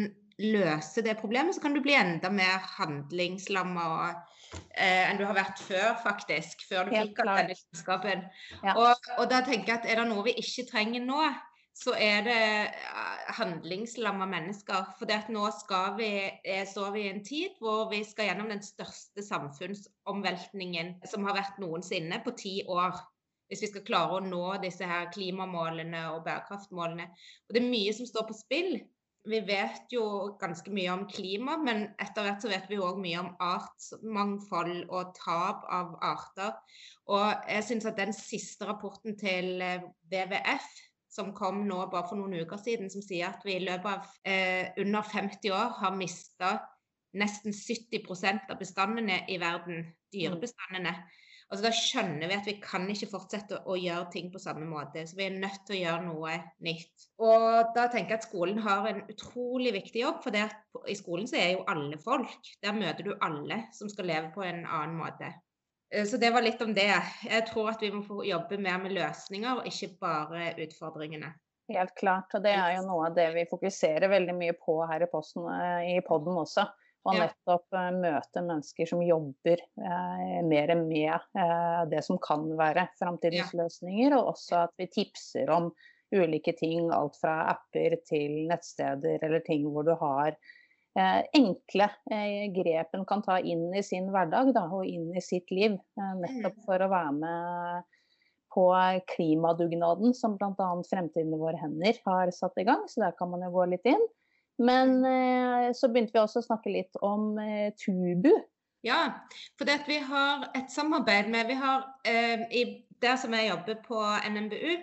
løse det problemet, så kan du bli enda mer handlingslamma eh, enn du har vært før, faktisk. Før du fikk denne kunnskapen. Ja. Og, og da tenker jeg at er det noe vi ikke trenger nå, så er det eh, handlingslamma mennesker. For nå vi, eh, står vi i en tid hvor vi skal gjennom den største samfunnsomveltningen som har vært noensinne på ti år. Hvis vi skal klare å nå disse her klimamålene og bærekraftmålene. Og det er mye som står på spill. Vi vet jo ganske mye om klima, men etter hvert så vet vi òg mye om artsmangfold og tap av arter. Og jeg syns at den siste rapporten til eh, WWF som kom nå bare for noen uker siden, som sier at vi i løpet av eh, under 50 år har mista nesten 70% av bestandene i verden, dyrebestandene. Altså, da skjønner vi at vi kan ikke fortsette å gjøre ting på samme måte. Så vi er nødt til å gjøre noe nytt. Og da tenker jeg at skolen har en utrolig viktig jobb, for i skolen så er jo alle folk. Der møter du alle som skal leve på en annen måte. Eh, så det var litt om det. Jeg tror at vi må få jobbe mer med løsninger, og ikke bare utfordringene. Helt klart, og det er jo noe av det vi fokuserer veldig mye på her i, posten, eh, i podden også. Og nettopp ja. møte mennesker som jobber eh, mer med eh, det som kan være framtidens ja. løsninger, og også at vi tipser om ulike ting, alt fra apper til nettsteder eller ting hvor du har Eh, enkle grepen grep en kan ta inn i sin hverdag da, og inn i sitt liv. Eh, nettopp mm. for å være med på klimadugnaden som bl.a. Fremtiden i våre hender har satt i gang. Så der kan man jo gå litt inn. Men så begynte vi også å snakke litt om Tubu. Ja, for det at vi har et samarbeid med vi har, eh, i, Der som jeg jobber på NMBU,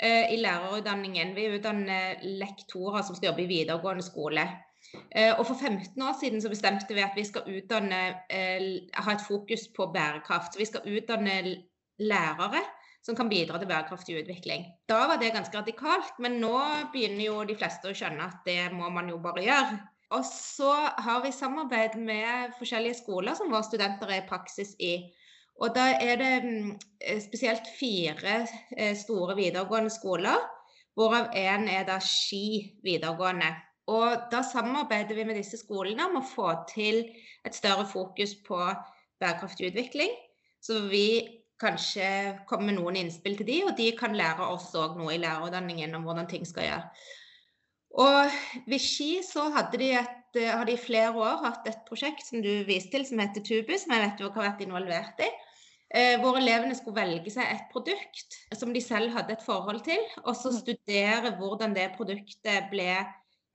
eh, i lærerutdanningen, vi utdanner lektorer som skal jobbe i videregående skole. Eh, og For 15 år siden så bestemte vi at vi skal utdanne, eh, ha et fokus på bærekraft. Så vi skal utdanne lærere som kan bidra til bærekraftig utvikling. Da var det ganske radikalt, men nå begynner jo de fleste å skjønne at det må man jo bare gjøre. Og så har vi samarbeid med forskjellige skoler som våre studenter er i praksis i. Og da er det mm, spesielt fire eh, store videregående skoler, hvorav én er da Ski videregående. Og da samarbeider vi med disse skolene om å få til et større fokus på bærekraftig utvikling. Så vi kanskje kommer med noen innspill til de, og de kan lære oss òg noe i lærerutdanningen om hvordan ting skal gjøre. Og ved Ski så hadde de, et, har de i flere år hatt et prosjekt som du viste til, som heter Tubus, som jeg vet du har vært involvert i. Eh, hvor elevene skulle velge seg et produkt som de selv hadde et forhold til, og så mm. studere hvordan det produktet ble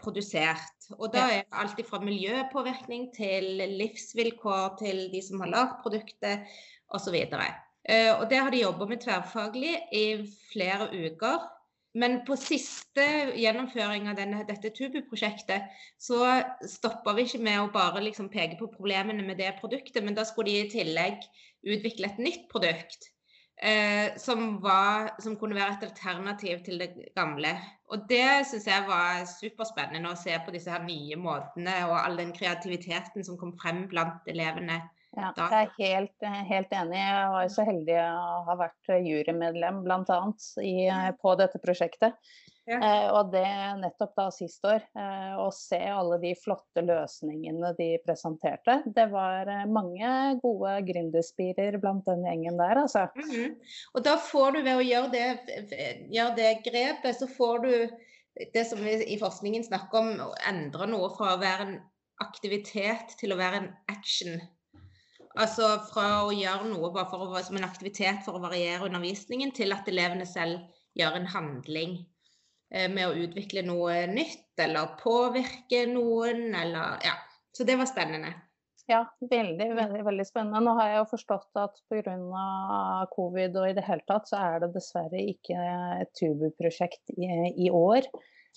produsert. Og da er det alt fra miljøpåvirkning til livsvilkår til de som har lagd produktet, osv. Eh, og det har de jobba med tverrfaglig i flere uker. Men på siste gjennomføring av denne, dette Tubu-prosjektet, så stoppa vi ikke med å bare liksom peke på problemene med det produktet, men da skulle de i tillegg utvikle et nytt produkt. Eh, som, var, som, kunne være et alternativ til det gamle. Og det syns jeg var superspennende å se på disse her nye måtene og all den kreativiteten som kom frem blant elevene ja, jeg er helt, helt, enig. Jeg var så heldig å ha vært jurymedlem bl.a. På dette prosjektet. Ja. Eh, og det nettopp da sist år. Eh, å se alle de flotte løsningene de presenterte. Det var eh, mange gode gründerspirer blant den gjengen der, altså. Mm -hmm. Og da får du ved å gjøre det, gjøre det grepet, så får du det som vi i forskningen snakker om, å endre noe fra å være en aktivitet til å være en action. Altså fra å gjøre noe bare for å, som en aktivitet for å variere undervisningen, til at elevene selv gjør en handling med å utvikle noe nytt eller påvirke noen, eller Ja. Så det var spennende. Ja, veldig, veldig, veldig spennende. Nå har jeg jo forstått at pga. covid og i det hele tatt, så er det dessverre ikke et Tubu-prosjekt i, i, år.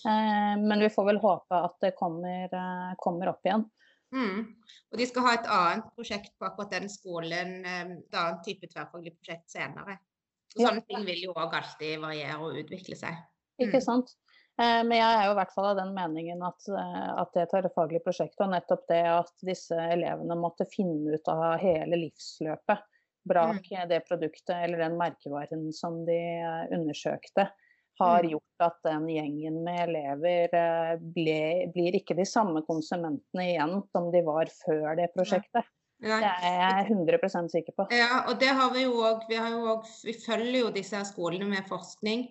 Eh, men vi får vel håpe at det kommer, eh, kommer opp igjen. Mm. Og de skal ha et annet prosjekt på akkurat den skolen, eh, et annet type tverrfaglig prosjekt senere. Så sånne ja. ting vil jo òg alltid variere og utvikle seg. Mm. Ikke sant. Eh, men jeg er jo i hvert fall av den meningen at, eh, at det tverrfaglige prosjektet og nettopp det at disse elevene måtte finne ut av hele livsløpet brak mm. det produktet eller den merkevaren som de undersøkte, har mm. gjort at den gjengen med elever eh, ble, blir ikke de samme konsumentene igjen som de var før det prosjektet. Ja. Det er jeg 100% sikker på. Ja, og det har vi jo òg. Vi, vi, følger jo disse skolene med forskning.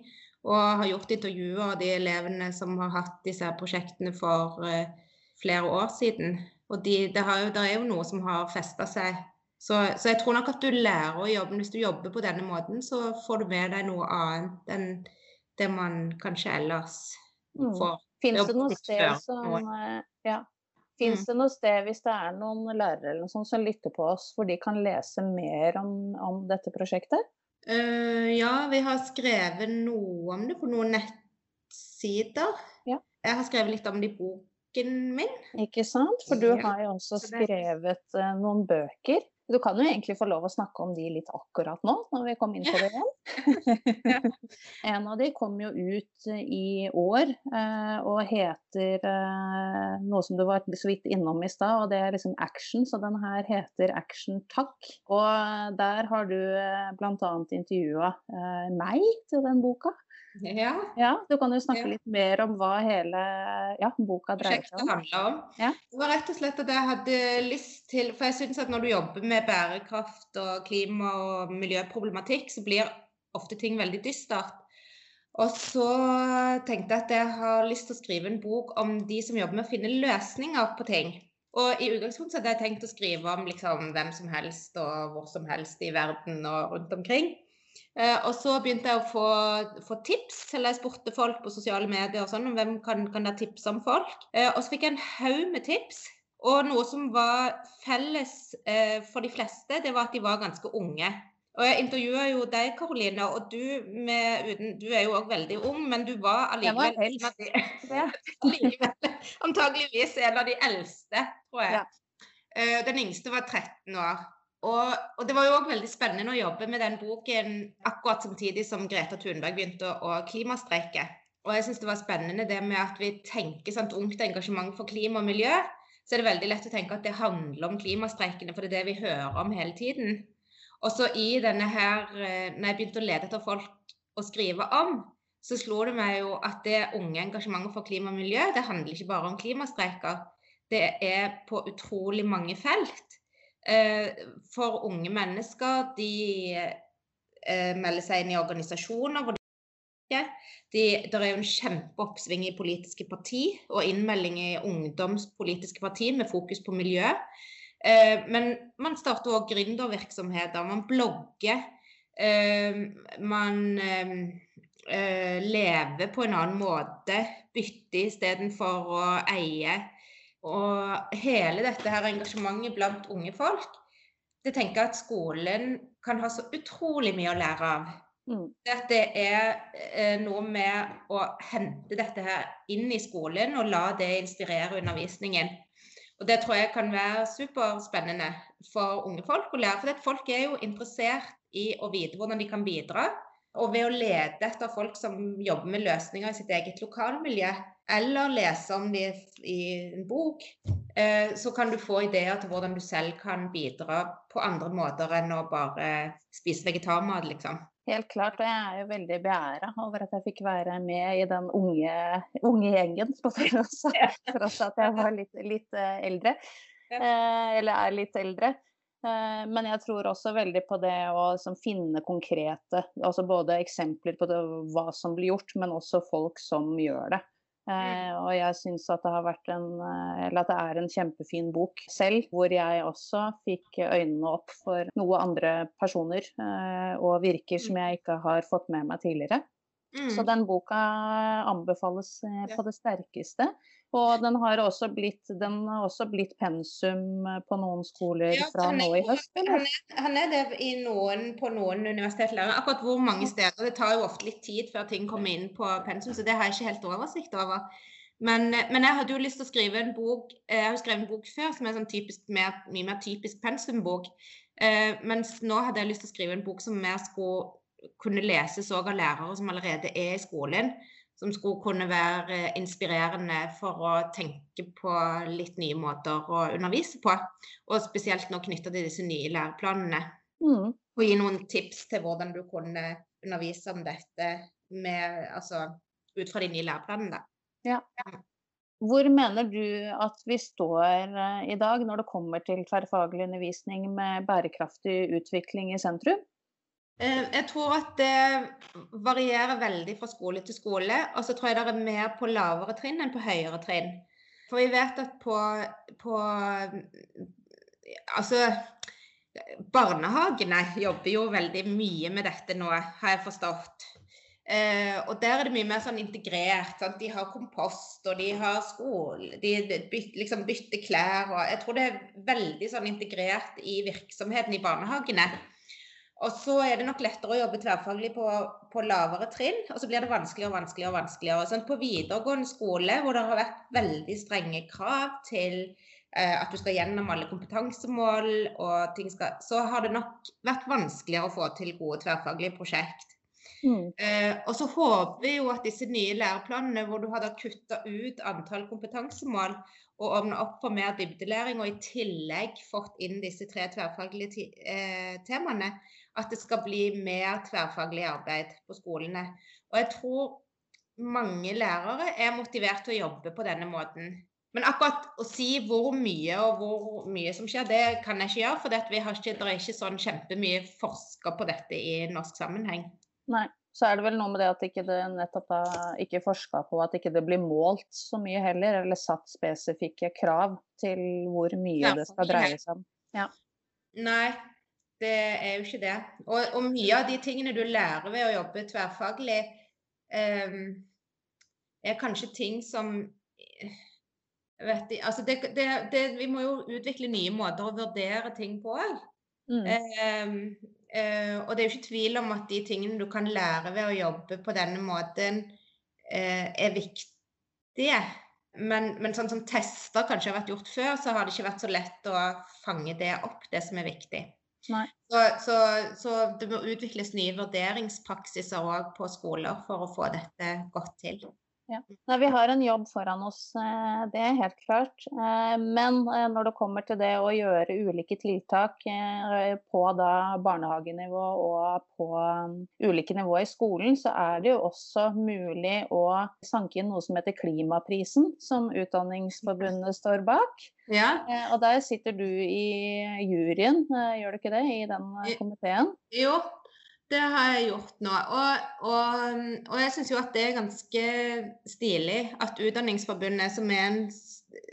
Og har gjort intervjuer av de elevene som har hatt disse prosjektene for uh, flere år siden. Og de, det, jo, det, er jo noe som har festa seg. Så, så, jeg tror nok at du lærer å jobbe. Hvis du jobber på denne måten, så får du med deg noe annet enn det man kanskje ellers mm. får. Mm. Fins det noe sted som eh, ja. Fins mm. det noe sted, hvis det er noen lærere eller noe som lytter på oss, hvor de kan lese mer om, om dette prosjektet? Uh, ja, vi har skrevet noe om det på noen nettsider. Ja. Jeg har skrevet litt om det i boken min. Ikke sant? For du ja. har jo også skrevet uh, noen bøker. Du kan jo egentlig få lov å snakke om de litt akkurat nå, når vi kom inn på det igjen. en av de kom jo ut i år eh, og heter eh, noe som du var så vidt innom i stad, og det er liksom Action. Så den her heter Action Takk. Og der har du eh, bl.a. intervjua eh, meg til den boka. Ja. ja. Du kan jo snakke ja. litt mer om hva hele ja, boka dreier seg om. om. Ja. Det var rett og slett at jeg hadde lyst til For jeg syns at når du jobber med bærekraft og klima og miljøproblematikk, så blir ofte ting veldig dystert. Og så tenkte jeg at jeg har lyst til å skrive en bok om de som jobber med å finne løsninger på ting. Og i utgangspunktet hadde jeg tenkt å skrive om liksom hvem som helst og hvor som helst i verden og rundt omkring. Eh, og så begynte jeg å få, få, tips, eller jeg spurte folk på sosiale medier og sånn, om hvem kan, kan dere tipse om folk. Eh, og så fikk jeg en haug med tips. Og noe som var felles eh, for de fleste, det var at de var ganske unge. Og jeg intervjua jo deg, Karoline, og du, med, du er jo òg veldig ung, men du var allikevel allikevel, antageligvis en av de eldste, tror jeg. Ja. Den yngste var 13 år. Og, og det var jo òg veldig spennende å jobbe med den boken akkurat samtidig som Greta Thunberg begynte å, å klimastreike. Og jeg syns det var spennende det med at vi tenker sånt ungt engasjement for klima og miljø. Så er det veldig lett å tenke at det handler om klimastreikene, for det er det vi hører om hele tiden. Og så i denne her, eh, når jeg begynte å lete etter folk å skrive om, så slo det meg jo at det unge engasjementet for klima og miljø, det handler ikke bare om klimastreiker. Det er på utrolig mange felt. Eh, For unge mennesker, de eh, melder seg inn i organisasjoner hvor de de, det er jo en kjempeoppsving i politiske parti og innmelding i ungdomspolitiske parti med fokus på miljø. Eh, men man starter òg gründervirksomheter, man blogger. eh, man eh, eh, lever på en annen måte, bytter istedenfor å eie. Og hele dette her engasjementet blant unge folk, det tenker jeg at skolen kan ha så utrolig mye å lære av. Mm. Det at det er eh, noe med å hente dette her inn i skolen og la det inspirere undervisningen. Og Det tror jeg kan være superspennende for unge folk å lære. For folk er jo interessert i å vite hvordan de kan bidra. Og ved å lede etter folk som jobber med løsninger i sitt eget lokalmiljø, eller lese om det i en bok, eh, så kan du få ideer til hvordan du selv kan bidra på andre måter enn å bare spise vegetarmat, liksom. Helt klart, og jeg er jo veldig beæra over at jeg fikk være med i den unge, unge gjengen, på tross av at jeg var litt, litt eh, eldre. Eh, eller er litt eldre. Men jeg tror også veldig på det å liksom, finne konkrete, altså både eksempler på det, hva som blir gjort, men også folk som gjør det. Eh, og jeg syns at det har vært en eh, Eller at det er en kjempefin bok selv, hvor jeg også fikk øynene opp for noe andre personer eh, og virker som jeg ikke har fått med meg tidligere. Så Mm. den boka anbefales eh, på det sterkeste. Og den har også blitt, den har også blitt pensum eh, på noen skoler fra er nå i høst, Han er, han er det i noen, på noen universitetslærere. Akkurat hvor mange steder. Det tar jo ofte litt tid før ting kommer inn på pensum, så det har jeg ikke helt oversikt over. Men, men jeg hadde jo lyst til å skrive en bok Jeg har skrevet en bok før som er sånn typisk, mer, mye mer typisk pensumbok. Eh, mens nå hadde jeg lyst til å skrive en bok som mer skulle kunne leses òg av lærere som allerede er i skolen. Som skulle kunne være inspirerende for å tenke på litt nye måter å undervise på. Og spesielt nå knytta til disse nye læreplanene. Mm. Og gi noen tips til hvordan du kunne undervise om dette med, altså, ut fra de nye læreplanene. Ja. Hvor mener du at vi står eh, i dag når det kommer til tverrfaglig undervisning med bærekraftig utvikling i sentrum? Eh, Jeg tror at det varierer veldig fra skole til skole. Og så tror jeg det er mer på lavere trinn enn på høyere trinn. For vi vet at på, på Altså Barnehagene jobber jo veldig mye med dette nå, har jeg forstått. Eh, og der er det mye mer sånn integrert. Sant? De har kompost, og de har skole, de, byt, liksom bytter klær. Og jeg tror det er veldig sånn integrert i virksomheten i barnehagene. Og så er det nok lettere å jobbe tverrfaglig på, på lavere trinn, og så blir det vanskeligere og vanskeligere. og vanskeligere. Sånn, på videregående skole, hvor det har vært veldig strenge krav til eh, at du skal gjennom alle kompetansemål, og ting skal, så har det nok vært vanskeligere å få til gode tverrfaglige prosjekt. Mm. Eh, og så håper vi jo at disse nye læreplanene, hvor du hadde kutta ut antall kompetansemål og åpna opp for mer dybdelæring, og i tillegg fått inn disse tre tverrfaglige eh, temaene, at det skal bli mer tverrfaglig arbeid på skolene. Og jeg tror mange lærere er motivert til å jobbe på denne måten. Men akkurat å si hvor mye og hvor mye som skjer, det kan jeg ikke gjøre. For det, vi har ikke, det er ikke sånn kjempemye forska på dette i norsk sammenheng. Nei. Så er det vel noe med det at ikke det nettopp da ikke forska på at ikke det blir målt så mye heller, eller satt spesifikke krav til hvor mye det skal dreie seg om. Nei, det er jo ikke det. Og, og mye av de tingene du lærer ved å jobbe tverrfaglig, eh, er kanskje ting som vet, altså det, det, det, Vi må jo utvikle nye måter å vurdere ting på òg. Mm. Eh, Uh, og det er jo ikke tvil om at de tingene du kan lære ved å jobbe på denne måten, uh, er viktige. Men, men, sånn som tester kanskje har vært gjort før, så har det ikke vært så lett å fange det opp, det som er viktig. Så, så, så, det må utvikles nye vurderingspraksiser òg på skoler for å få dette godt til. Ja. Nei, vi har en jobb foran oss, eh, det er helt klart. Eh, men eh, når det kommer til det å gjøre ulike tiltak på barnehagenivå og på ulike nivå i skolen, så er det jo også mulig å sanke inn noe som heter Klimaprisen, som Utdanningsforbundet står bak. Ja. Og der sitter du i juryen, gjør du ikke det, i den komiteen? Jo, det har jeg gjort nå. Og, og, og jeg syns jo at det er ganske stilig at Utdanningsforbundet, som er en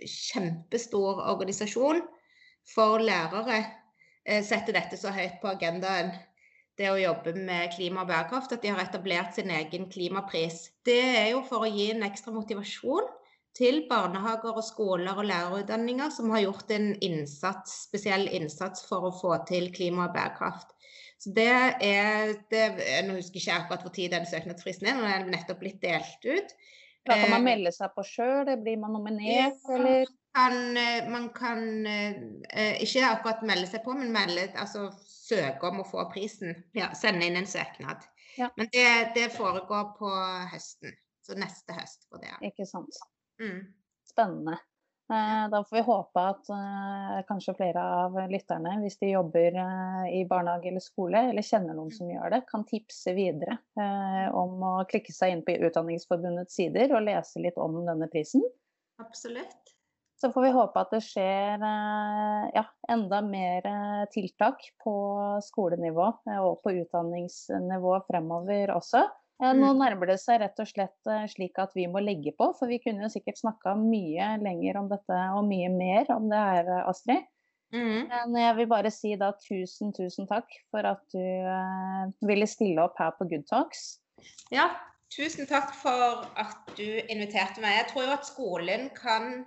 kjempestor organisasjon for lærere, eh, setter dette så høyt på agendaen. Det å jobbe med klima og bærekraft, at de har etablert sin egen klimapris. Det er jo for å gi en ekstra motivasjon til barnehager og skoler og lærerutdanninger som har gjort en innsats, spesiell innsats for å få til klima og bærekraft. Så det er, det, Nå husker jeg ikke akkurat hvor tid den søknadsfristen er, når den er nettopp blitt delt ut. Da kan man eh, melde seg på sjøl, blir man nominert, eller? Kan, eh, man kan eh, ikke akkurat melde seg på, men melde, altså, søke om å få prisen. Ja, sende inn en søknad. Ja. Men det, det, foregår på høsten. Så neste høst går det. Ikke sant. Mm. Spennende. Eh, da får vi håpe at uh, kanskje flere av lytterne, hvis de jobber uh, i barnehage eller skole, eller kjenner noen som gjør det, kan tipse videre uh, om å klikke seg inn på Utdanningsforbundets sider og lese litt om denne prisen. Absolutt. Så får vi håpe at det skjer ja, enda mer tiltak på skolenivå og på utdanningsnivå fremover også. Mm. Nå nærmer det seg rett og slett eh, slik at vi må legge på, for vi kunne jo sikkert snakka mye lenger om dette og mye mer om det her, eh, Astrid. Mm. Men jeg vil bare si da tusen, tusen takk for at du uh, ville stille opp her på Good Talks. Ja, tusen takk for at du inviterte meg. Jeg tror jo at skolen kan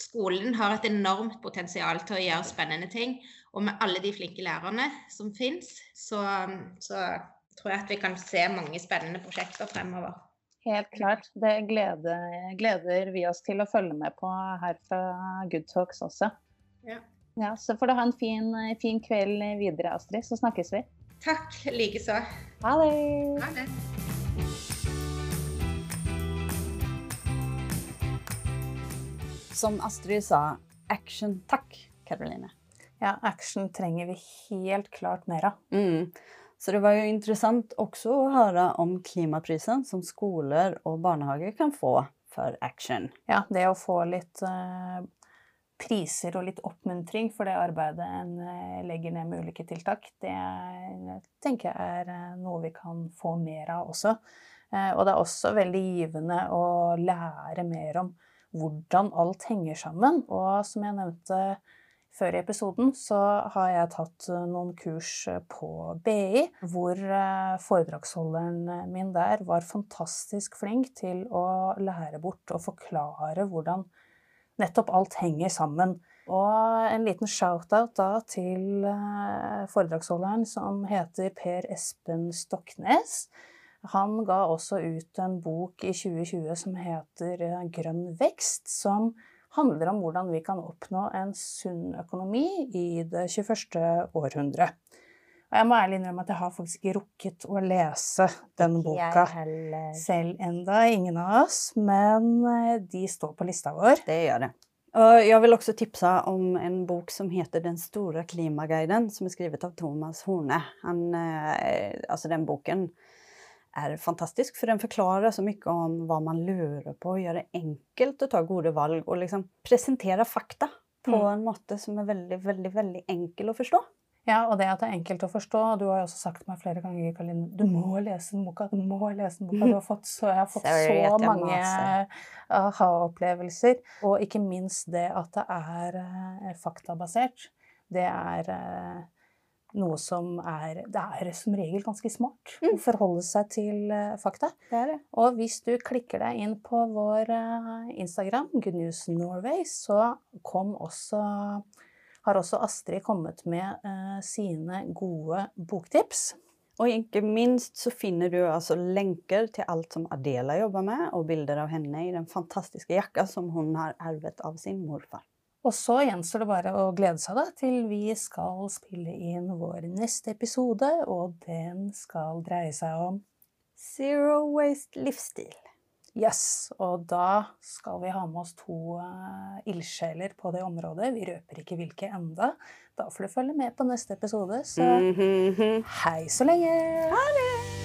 Skolen har et enormt potensial til å gjøre spennende ting. Og med alle de flinke lærerne som fins, så, så tror jeg at vi kan se mange spennende prosjekter fremover. Helt klart. Det gleder, gleder vi oss til å følge med på her fra Good Talks også. Ja. ja så får du ha en fin, fin kveld videre, Astrid. Så snakkes vi. Takk likeså. Ha det. Ha det. Som Astrid sa, action takk, Karoline. Ja, action trenger vi helt klart mer av. Mm. Så det var jo interessant også å høre om klimaprisen som skoler og barnehager kan få for action. Ja, det å få litt uh, priser og litt oppmuntring for det arbeidet en uh, legger ned med ulike tiltak, det er, tenker jeg er uh, noe vi kan få mer av også. og det er også veldig givende å lære mer om hvordan alt henger sammen. Og som jeg nevnte før i episoden så har jeg tatt eh, noen kurs eh, på BI, hvor eh, foredragsholderen min der var fantastisk flink til å lære bort og forklare hvordan nettopp alt henger sammen. Og en liten shout-out da til foredragsholderen som heter Per Espen Stoknes. Han ga også ut en bok i 2020 som heter Grønn vekst, som handler om hvordan vi kan oppnå en sunn økonomi i det 21. århundre. Og jeg må ærlig innrømme at jeg har faktisk ikke rukket å lese den boka selv enda, ingen av oss, men eh, de står på lista vår. Det gjør det. Og jeg vil også tipse om en bok som heter Den store klimaguiden, som er skrevet av Thomas Horne. Han, eh, altså den boken er fantastisk, for den forklarer så mye om hva man lurer på, gjør det enkelt å ta gode valg og liksom presentere fakta på mm. en måte som er veldig, veldig, veldig enkel å forstå. Ja, og det at det er enkelt å forstå. Du har jo også sagt til meg flere ganger Kaline, du må lese den boka. Du må lese den boka. Du har fått så, jeg har fått så mange aha-opplevelser. Og ikke minst det at det er eh, faktabasert. Det er eh, noe som er Det er som regel ganske smart mm. å forholde seg til uh, fakta. Det det. Og hvis du klikker deg inn på vår uh, Instagram, Good News Norway, så kom også har også Astrid kommet med eh, sine gode boktips. Og ikke minst så finner du altså lenker til alt som Adela jobber med, og bilder av henne i den fantastiske jakka som hun har arvet av sin morfar. Og så gjenstår det bare å glede seg da, til vi skal spille inn vår neste episode, og den skal dreie seg om Zero waste livsstil. Yes, og da skal vi ha med oss to uh, ildsjeler på det området. Vi røper ikke hvilke enda. Da får du følge med på neste episode, så hei så lenge! Ha det!